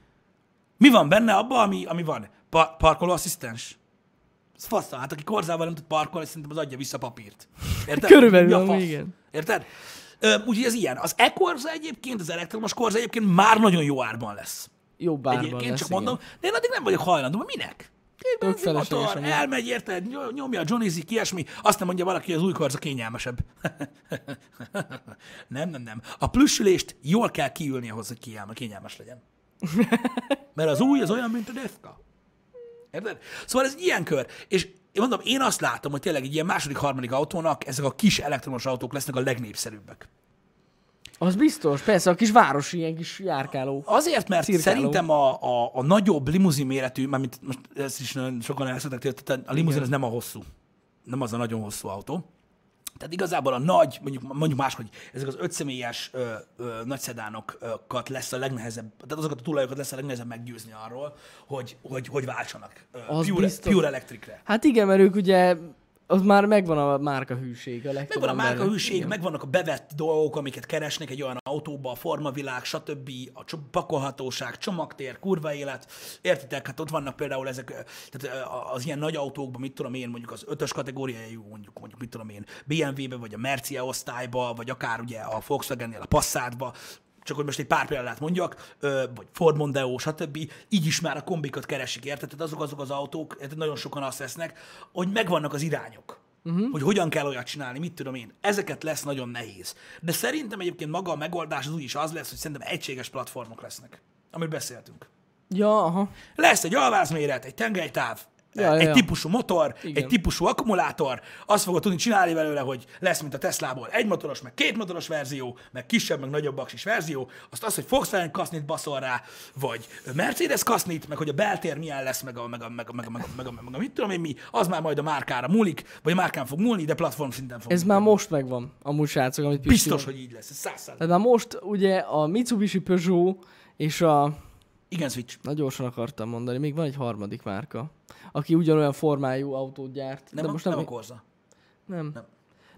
Mi van benne abban, ami, ami van? Pa- parkolóasszisztens? Ez fasz, hát aki korzával nem tud parkolni, szerintem az adja vissza papírt. Érted? Körülbelül Mi a amúgy fasz? igen. Érted? Ö, Úgyhogy ez ilyen. Az e-korza egyébként, az elektromos korza egyébként már nagyon jó árban lesz. Jó bárban Egyébként lesz, csak igen. mondom, de én addig nem vagyok hajlandó, mert minek? Amúgy. elmegy, érted, ny- nyomja a Johnny ilyesmi, azt nem mondja valaki, hogy az új korza kényelmesebb. nem, nem, nem. A plüssülést jól kell kiülni ahhoz, hogy kényelme, kényelmes legyen. Mert az új az olyan, mint a defka. Érted? Szóval ez egy ilyen kör. És én mondom, én azt látom, hogy tényleg egy ilyen második, harmadik autónak ezek a kis elektromos autók lesznek a legnépszerűbbek. Az biztos, persze, a kis városi ilyen kis járkáló. Azért, mert Cirkáló. szerintem a, a, a nagyobb limuzin méretű, mármint most ezt is nagyon sokan elszedek, tehát a limuzin az nem a hosszú. Nem az a nagyon hosszú autó. Tehát igazából a nagy, mondjuk, mondjuk máshogy, ezek az ötszemélyes ö, ö, nagy szedánokat lesz a legnehezebb, tehát azokat a tulajokat lesz a legnehezebb meggyőzni arról, hogy, hogy, hogy váltsanak ö, Az pure, biztos. pure electricre. Hát igen, mert ők ugye, az már megvan a márka hűség. A Megvan a márkahűség, Igen. megvannak a bevett dolgok, amiket keresnek egy olyan autóba, a formavilág, stb., a pakolhatóság, csomagtér, kurva élet. Értitek? Hát ott vannak például ezek, tehát az ilyen nagy autókban, mit tudom én, mondjuk az ötös kategóriájú, mondjuk, mondjuk mit tudom én, BMW-be, vagy a Mercia osztályba, vagy akár ugye a Volkswagen-nél a Passatba, csak hogy most egy pár példát mondjak, vagy Ford Mondeo, stb. Így is már a kombikat keresik, érted? Tehát azok azok az autók, nagyon sokan azt vesznek, hogy megvannak az irányok. Uh-huh. Hogy hogyan kell olyat csinálni, mit tudom én. Ezeket lesz nagyon nehéz. De szerintem egyébként maga a megoldás az úgyis az lesz, hogy szerintem egységes platformok lesznek, amiről beszéltünk. Ja, aha. Lesz egy alvázméret, egy tengelytáv, Ja, egy ja, típusú motor, Igen. egy típusú akkumulátor, azt fogod tudni csinálni belőle, hogy lesz, mint a Teslából, egy motoros, meg két motoros verzió, meg kisebb, meg nagyobb aksis verzió, azt az, hogy Volkswagen kasznit baszol rá, vagy Mercedes kasznit, meg hogy a beltér milyen lesz, meg a, meg a, meg a, meg a, meg a, meg a, meg a mit tudom én mi, az már majd a márkára múlik, vagy a márkán fog múlni, de platform szinten fog Ez működni. már most megvan, amúgy srácok, amit Pisti Biztos, mond. hogy így lesz, ez száz. Tehát már most ugye a Mitsubishi Peugeot és a, Igen, Switch. na gyorsan akartam mondani, még van egy harmadik márka, aki ugyanolyan formájú autót gyárt. Nem, de a, most nem, nem, a Corsa. nem. nem.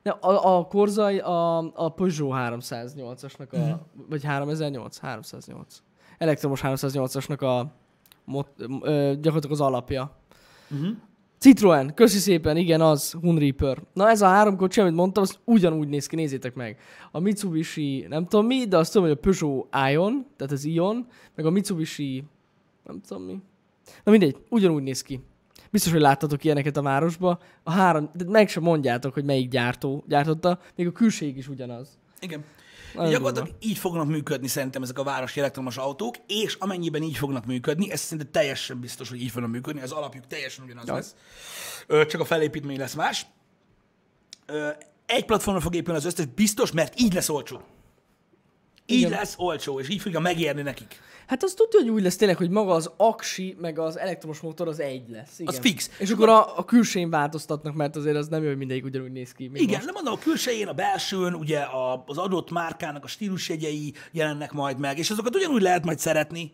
nem. a, a Korzai a, a Peugeot 308-asnak a, Mhm. vagy 3008? 308. Elektromos 308-asnak a mot, ö, gyakorlatilag az alapja. Uh-huh. Citroen, köszi szépen, igen, az, Hunreaper. Na ez a három kocsi, amit mondtam, az ugyanúgy néz ki, nézzétek meg. A Mitsubishi, nem tudom mi, de azt tudom, hogy a Peugeot Ion, tehát az Ion, meg a Mitsubishi, nem tudom mi. Na mindegy, ugyanúgy néz ki. Biztos, hogy láttatok ilyeneket a városba. A három, de meg sem mondjátok, hogy melyik gyártó gyártotta, még a külség is ugyanaz. Igen. Nagyon Gyakorlatilag így fognak működni szerintem ezek a városi elektromos autók, és amennyiben így fognak működni, ez szinte teljesen biztos, hogy így fognak működni, az alapjuk teljesen ugyanaz Ja. lesz. Csak a felépítmény lesz más. Egy platformra fog épülni az összes, biztos, mert így lesz olcsó. Így Igen. lesz olcsó, és így fogja megérni nekik. Hát az tudja, hogy úgy lesz tényleg, hogy maga az aksi, meg az elektromos motor az egy lesz. Igen. Az fix. És akkor a, a külsején változtatnak, mert azért az nem jó, hogy mindegyik ugyanúgy néz ki. Igen, most. nem mondom, a külsején, a belsőn, ugye a, az adott márkának a stílusjegyei jelennek majd meg, és azokat ugyanúgy lehet majd szeretni,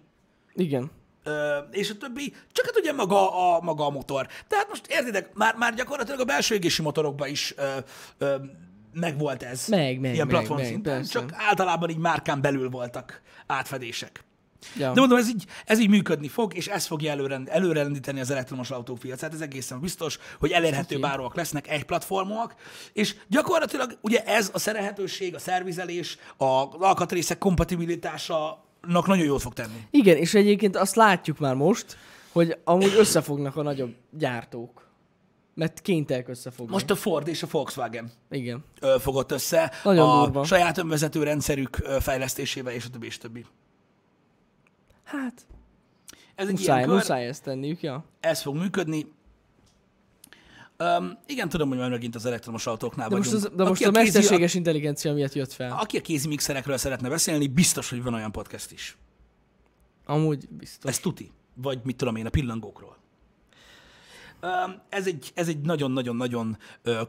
Igen. Ö, és a többi, csak hát ugye maga a, maga a motor. Tehát most értitek, már, már gyakorlatilag a belső égési motorokban is ö, ö, megvolt ez. Meg, meg, Ilyen meg, platform meg, szinten, persze. csak általában így márkán belül voltak átfedések. Ja. De mondom, ez így, ez így működni fog, és ez fogja előrend, előrendíteni az elektromos autópiacát. Ez egészen biztos, hogy elérhető báróak lesznek, egy platformok, és gyakorlatilag ugye ez a szerelhetőség, a szervizelés, az alkatrészek kompatibilitása nagyon jót fog tenni. Igen, és egyébként azt látjuk már most, hogy amúgy összefognak a nagyobb gyártók. Mert kénytelek összefogni. Most a Ford és a Volkswagen Igen. fogott össze Nagyon a durva. saját önvezető rendszerük fejlesztésével, és a többi, és a többi. Hát, Ez egy muszáj, ilyen kör, muszáj ezt tenniük, ja. ez fog működni. Um, igen, tudom, hogy már megint az elektromos autóknál De most, vagyunk. az, de most Aki a kézi- mesterséges intelligencia miatt jött fel. Aki a kézi mixerekről szeretne beszélni, biztos, hogy van olyan podcast is. Amúgy biztos. Ez tuti. Vagy mit tudom én, a pillangókról. Ez egy, ez egy nagyon-nagyon-nagyon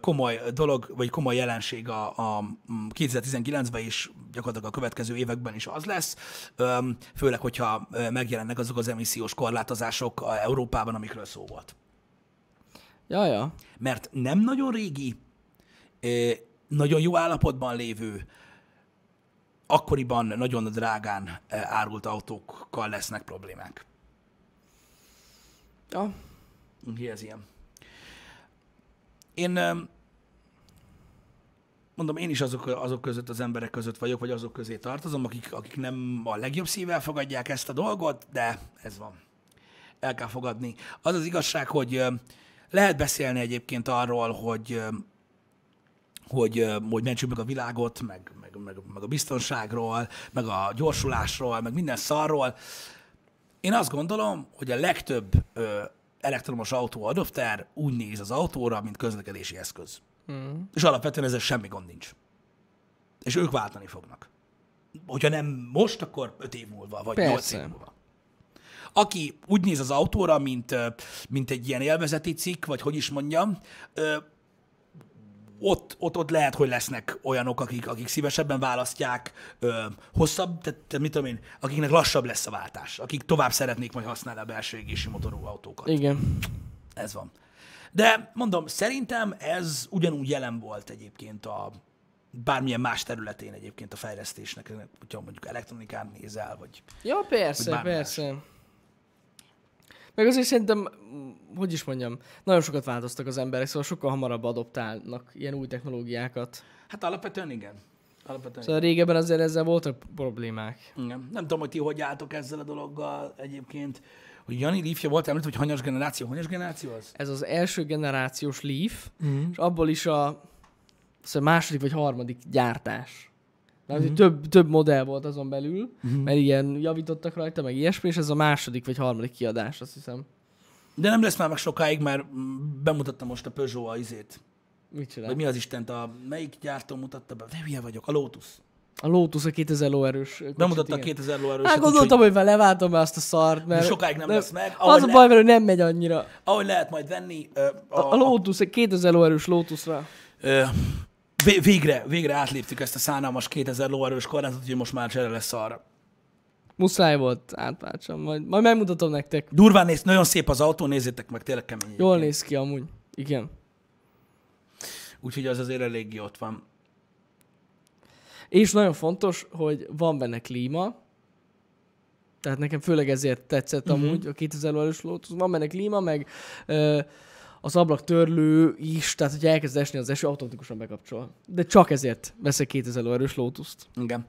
komoly dolog, vagy komoly jelenség a, a mm, 2019-ben is, gyakorlatilag a következő években is az lesz, főleg, hogyha megjelennek azok az emissziós korlátozások Európában, amikről szó volt. Ja, ja. Mert nem nagyon régi, nagyon jó állapotban lévő, akkoriban nagyon drágán árult autókkal lesznek problémák. Ja. Úgyhogy ez ilyen. Én mondom, én is azok, azok között az emberek között vagyok, vagy azok közé tartozom, akik, akik nem a legjobb szívvel fogadják ezt a dolgot, de ez van. El kell fogadni. Az az igazság, hogy lehet beszélni egyébként arról, hogy hogy, hogy mentsük meg a világot, meg, meg, meg, meg a biztonságról, meg a gyorsulásról, meg minden szarról. Én azt gondolom, hogy a legtöbb elektromos autó adopter úgy néz az autóra, mint közlekedési eszköz. Mm. És alapvetően ezzel semmi gond nincs. És ők váltani fognak. Hogyha nem most, akkor öt év múlva, vagy Persze. nyolc év múlva. Aki úgy néz az autóra, mint, mint egy ilyen élvezeti cikk, vagy hogy is mondjam, ott, ott, ott lehet, hogy lesznek olyanok, akik, akik szívesebben választják ö, hosszabb, tehát, mit tudom én, akiknek lassabb lesz a váltás, akik tovább szeretnék majd használni a belső égési motorú autókat. Igen. Ez van. De mondom, szerintem ez ugyanúgy jelen volt egyébként a bármilyen más területén egyébként a fejlesztésnek, hogyha mondjuk elektronikán nézel, vagy Ja, persze, bármi persze. Meg azért szerintem, hogy is mondjam, nagyon sokat változtak az emberek, szóval sokkal hamarabb adoptálnak ilyen új technológiákat. hát alapvetően igen. Alapvetően Szóval régebben azért ezzel voltak problémák. igen. Nem tudom, hogy ti hogy álltok ezzel a dologgal egyébként. Hogy Jani Leafja volt említve, hogy hanyas generáció. Hanyas generáció az? Ez az első generációs Leaf, mm. és abból is a szóval második vagy harmadik gyártás. Mert mm. több, több modell volt azon belül, mm. mert ilyen javítottak rajta, meg ilyesmi, és ez a második vagy harmadik kiadás, azt hiszem. De nem lesz már meg sokáig, mert mm, bemutatta most a Peugeot a izét. Mit csinál? Vagy mi az Istent, a melyik gyártó mutatta be? De hülye vagyok, a Lotus. A Lotus a 2000 lóerős. Bemutatta a igen. 2000 lóerőset. Hát gondoltam, hogy vele leváltom be azt a szart, mert... sokáig nem lesz meg. Az Ahogy a le- baj hogy nem megy annyira. ahogy lehet majd venni, a, A, a Lotus, egy 2000 lóerős Lotusra. Ö, vé- végre, végre átléptük ezt a szánalmas 2000 lóerős korlátot, úgyhogy most már csere lesz arra. Muszáj volt átpácsam, majd, majd megmutatom nektek. Durván néz, nagyon szép az autó, nézzétek meg, tényleg kemény. Jól egyébként. néz ki amúgy. Igen. Úgyhogy az azért eléggé ott van. És nagyon fontos, hogy van benne klíma, tehát nekem főleg ezért tetszett uh-huh. amúgy a 2000 lóerős Lotus. Van benne klíma, meg ö, az ablaktörlő is, tehát hogy elkezd esni az eső, automatikusan bekapcsol. De csak ezért veszek 2000 lóerős Lotus-t. Igen.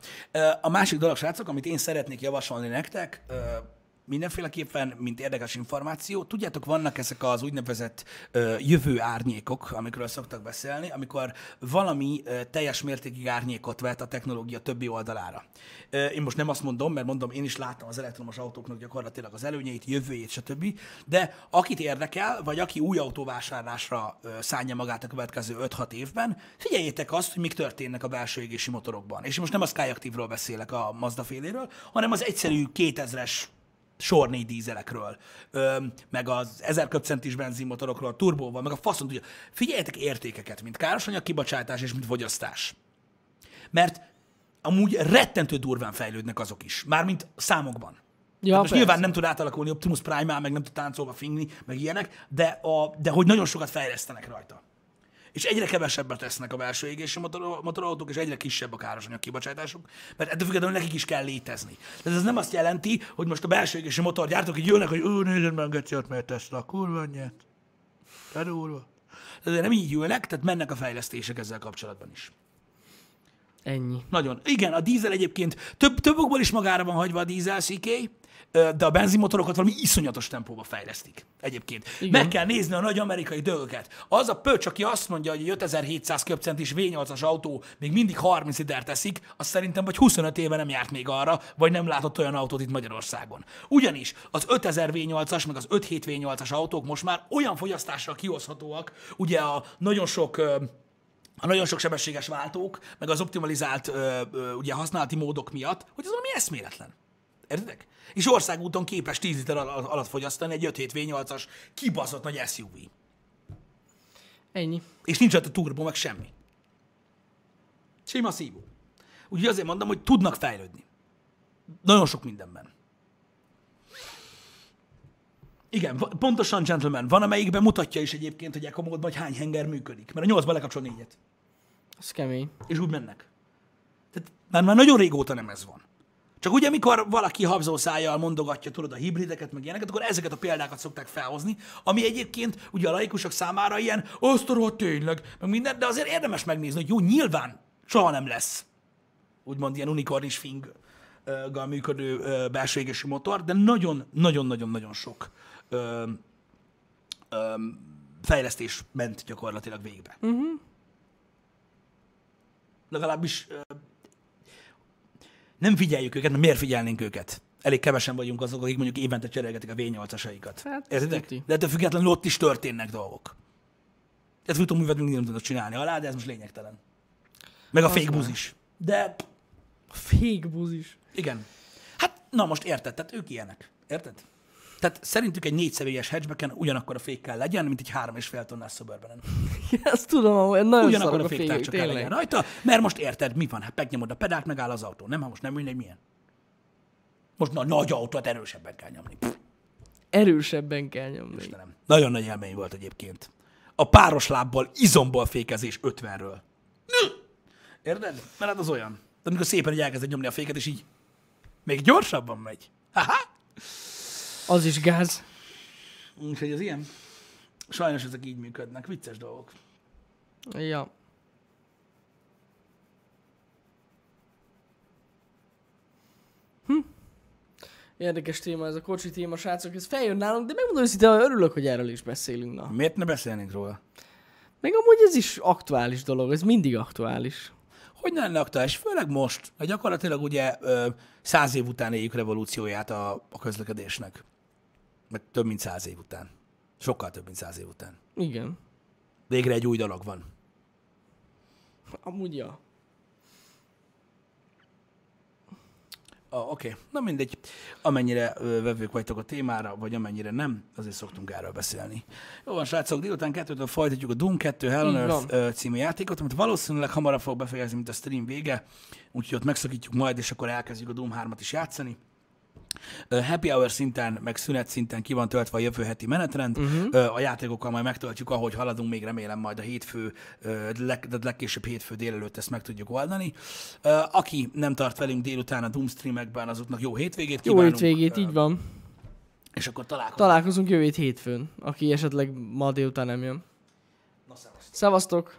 A másik dolog, srácok, amit én szeretnék javasolni nektek, mindenféleképpen, mint érdekes információ, tudjátok, vannak ezek az úgynevezett ö, jövő árnyékok, amikről szoktak beszélni, amikor valami ö, teljes mértékig árnyékot vet a technológia többi oldalára. Ö, én most nem azt mondom, mert mondom, én is láttam az elektromos autóknak gyakorlatilag az előnyeit, jövőjét, stb. De akit érdekel, vagy aki új autóvásárlásra ö, szánja magát a következő 5-6 évben, figyeljétek azt, hogy mik történnek a belső égési motorokban. És most nem a Skyactiv-ról beszélek a Mazda féléről, hanem az egyszerű 2000-es sor négy dízelekről, ö, meg az 1000 köbcentis benzinmotorokról, turbóval, meg a faszon tudja. Figyeljetek értékeket, mint károsanyag kibocsátás és mint fogyasztás. Mert amúgy rettentő durván fejlődnek azok is, mármint számokban. Ja, Hát most persze. nyilván nem tud átalakulni Optimus Prime-mal, meg nem tud táncolva fingni, meg ilyenek, de, a, de hogy nagyon sokat fejlesztenek rajta. És egyre kevesebbet tesznek a belső égési motor, motorautók, és egyre kisebb a károsanyag kibocsátásuk, mert ettől függetlenül nekik is kell létezni. Tehát ez nem azt jelenti, hogy most a belső égési motorgyártók így jönnek, hogy ő nézd meg, Geciot, mert Tesla, kurva anyját. Te durva. Ezért nem így ülnek, tehát mennek a fejlesztések ezzel kapcsolatban is. Ennyi. Nagyon. Igen, a dízel egyébként több, több okból is magára van hagyva a dízel ö, de a benzinmotorokat valami iszonyatos tempóba fejlesztik egyébként. Igen. Meg kell nézni a nagy amerikai dolgokat. Az a pöcs, aki azt mondja, hogy egy 5700 köbcentis V8-as autó még mindig 30 liter teszik, az szerintem vagy 25 éve nem járt még arra, vagy nem látott olyan autót itt Magyarországon. Ugyanis az 5000 V8-as, meg az 57 V8-as autók most már olyan fogyasztással kihozhatóak, ugye a nagyon sok a nagyon sok sebességes váltók, meg az optimalizált ö, ö, ugye használati módok miatt, hogy ez valami eszméletlen. Értedek? És országúton képes 10 liter al- alatt fogyasztani egy 5 V8-as kibaszott nagy SUV. Ennyi. És nincs ott a turbo, meg semmi. Sima szívó. Úgyhogy azért mondom, hogy tudnak fejlődni. Nagyon sok mindenben. Igen, pontosan, gentleman. Van, amelyikben mutatja is egyébként, hogy ekomódban, hogy hány henger működik. Mert a 8-ban lekapcsol négyet. Ez kemény. és úgy mennek. Tehát már, már nagyon régóta nem ez van. Csak ugye, amikor valaki habzó szájjal mondogatja, tudod, a hibrideket, meg ilyeneket, akkor ezeket a példákat szokták felhozni, ami egyébként ugye a laikusok számára ilyen, azt a tényleg, meg minden, de azért érdemes megnézni, hogy jó, nyilván soha nem lesz úgymond ilyen unikornis finggal működő belső égési motor, de nagyon-nagyon-nagyon-nagyon sok ö, ö, fejlesztés ment gyakorlatilag végbe. Uh-huh. Legalábbis nem figyeljük őket, mert miért figyelnénk őket? Elég kevesen vagyunk azok, akik mondjuk évente cserélgetik a V8-asaikat. Hát, Értitek? De ettől függetlenül ott is történnek dolgok. Tehát futóművet mindig nem tudod csinálni alá, de ez most lényegtelen. Meg a Az fake buz is. De A fake buz is. igen. Hát, na most érted, tehát ők ilyenek. Érted? Tehát szerintük egy négyszemélyes hatchbacken ugyanakkor a fék kell legyen, mint egy három és fél tonnás suburban Ezt tudom, hogy nagyon Ugyanakkor a fékek, féktárcsa kell legyen rajta, mert most érted, mi van? Hát megnyomod a pedált, megáll az autó. Nem, ha most nem mindegy, milyen. Most na, nagy autót erősebben kell nyomni. Pff, Erősebben kell nyomni. Istenem. Nagyon nagy élmény volt egyébként. A páros lábbal, izomból fékezés 50-ről. Érted? Mert hát az olyan. De amikor szépen így elkezded nyomni a féket, és így még gyorsabban megy. Haha! Az is gáz. Úgyhogy az ilyen. Sajnos ezek így működnek. Vicces dolgok. Ja. Hm. Érdekes téma ez a kocsi téma, srácok. Ez feljön nálunk, de megmondom őszintén, hogy örülök, hogy erről is beszélünk. Na. Miért ne beszélnénk róla? Meg amúgy ez is aktuális dolog, ez mindig aktuális. Hogy ne lenne aktuális? Főleg most, hogy gyakorlatilag ugye száz év után éljük revolúcióját a, a közlekedésnek. Meg több mint száz év után. Sokkal több, mint száz év után. Igen. Végre egy új dolog van. Amúgy ja. Ah, Oké, okay. na mindegy. Amennyire ö, vevők vagytok a témára, vagy amennyire nem, azért szoktunk erről beszélni. Jó van, srácok, délután kettőtől folytatjuk a Doom 2 Hell on Earth ö, című játékot, amit valószínűleg hamarabb fog befejezni, mint a stream vége, úgyhogy ott megszakítjuk majd, és akkor elkezdjük a Doom 3-at is játszani. Happy hour szinten, meg szünet szinten ki van töltve a jövő heti menetrend. Uh-huh. A játékokkal majd megtöltjük, ahogy haladunk, még remélem majd a hétfő, leg, de legkésőbb hétfő délelőtt ezt meg tudjuk oldani. Aki nem tart velünk délután a Doom streamekben, azoknak jó hétvégét Jó kívánunk. hétvégét, Ö, így van. És akkor találkozunk. Találkozunk jövő hét hétfőn, aki esetleg ma délután nem jön. Na, szevasztok. Szevasztok!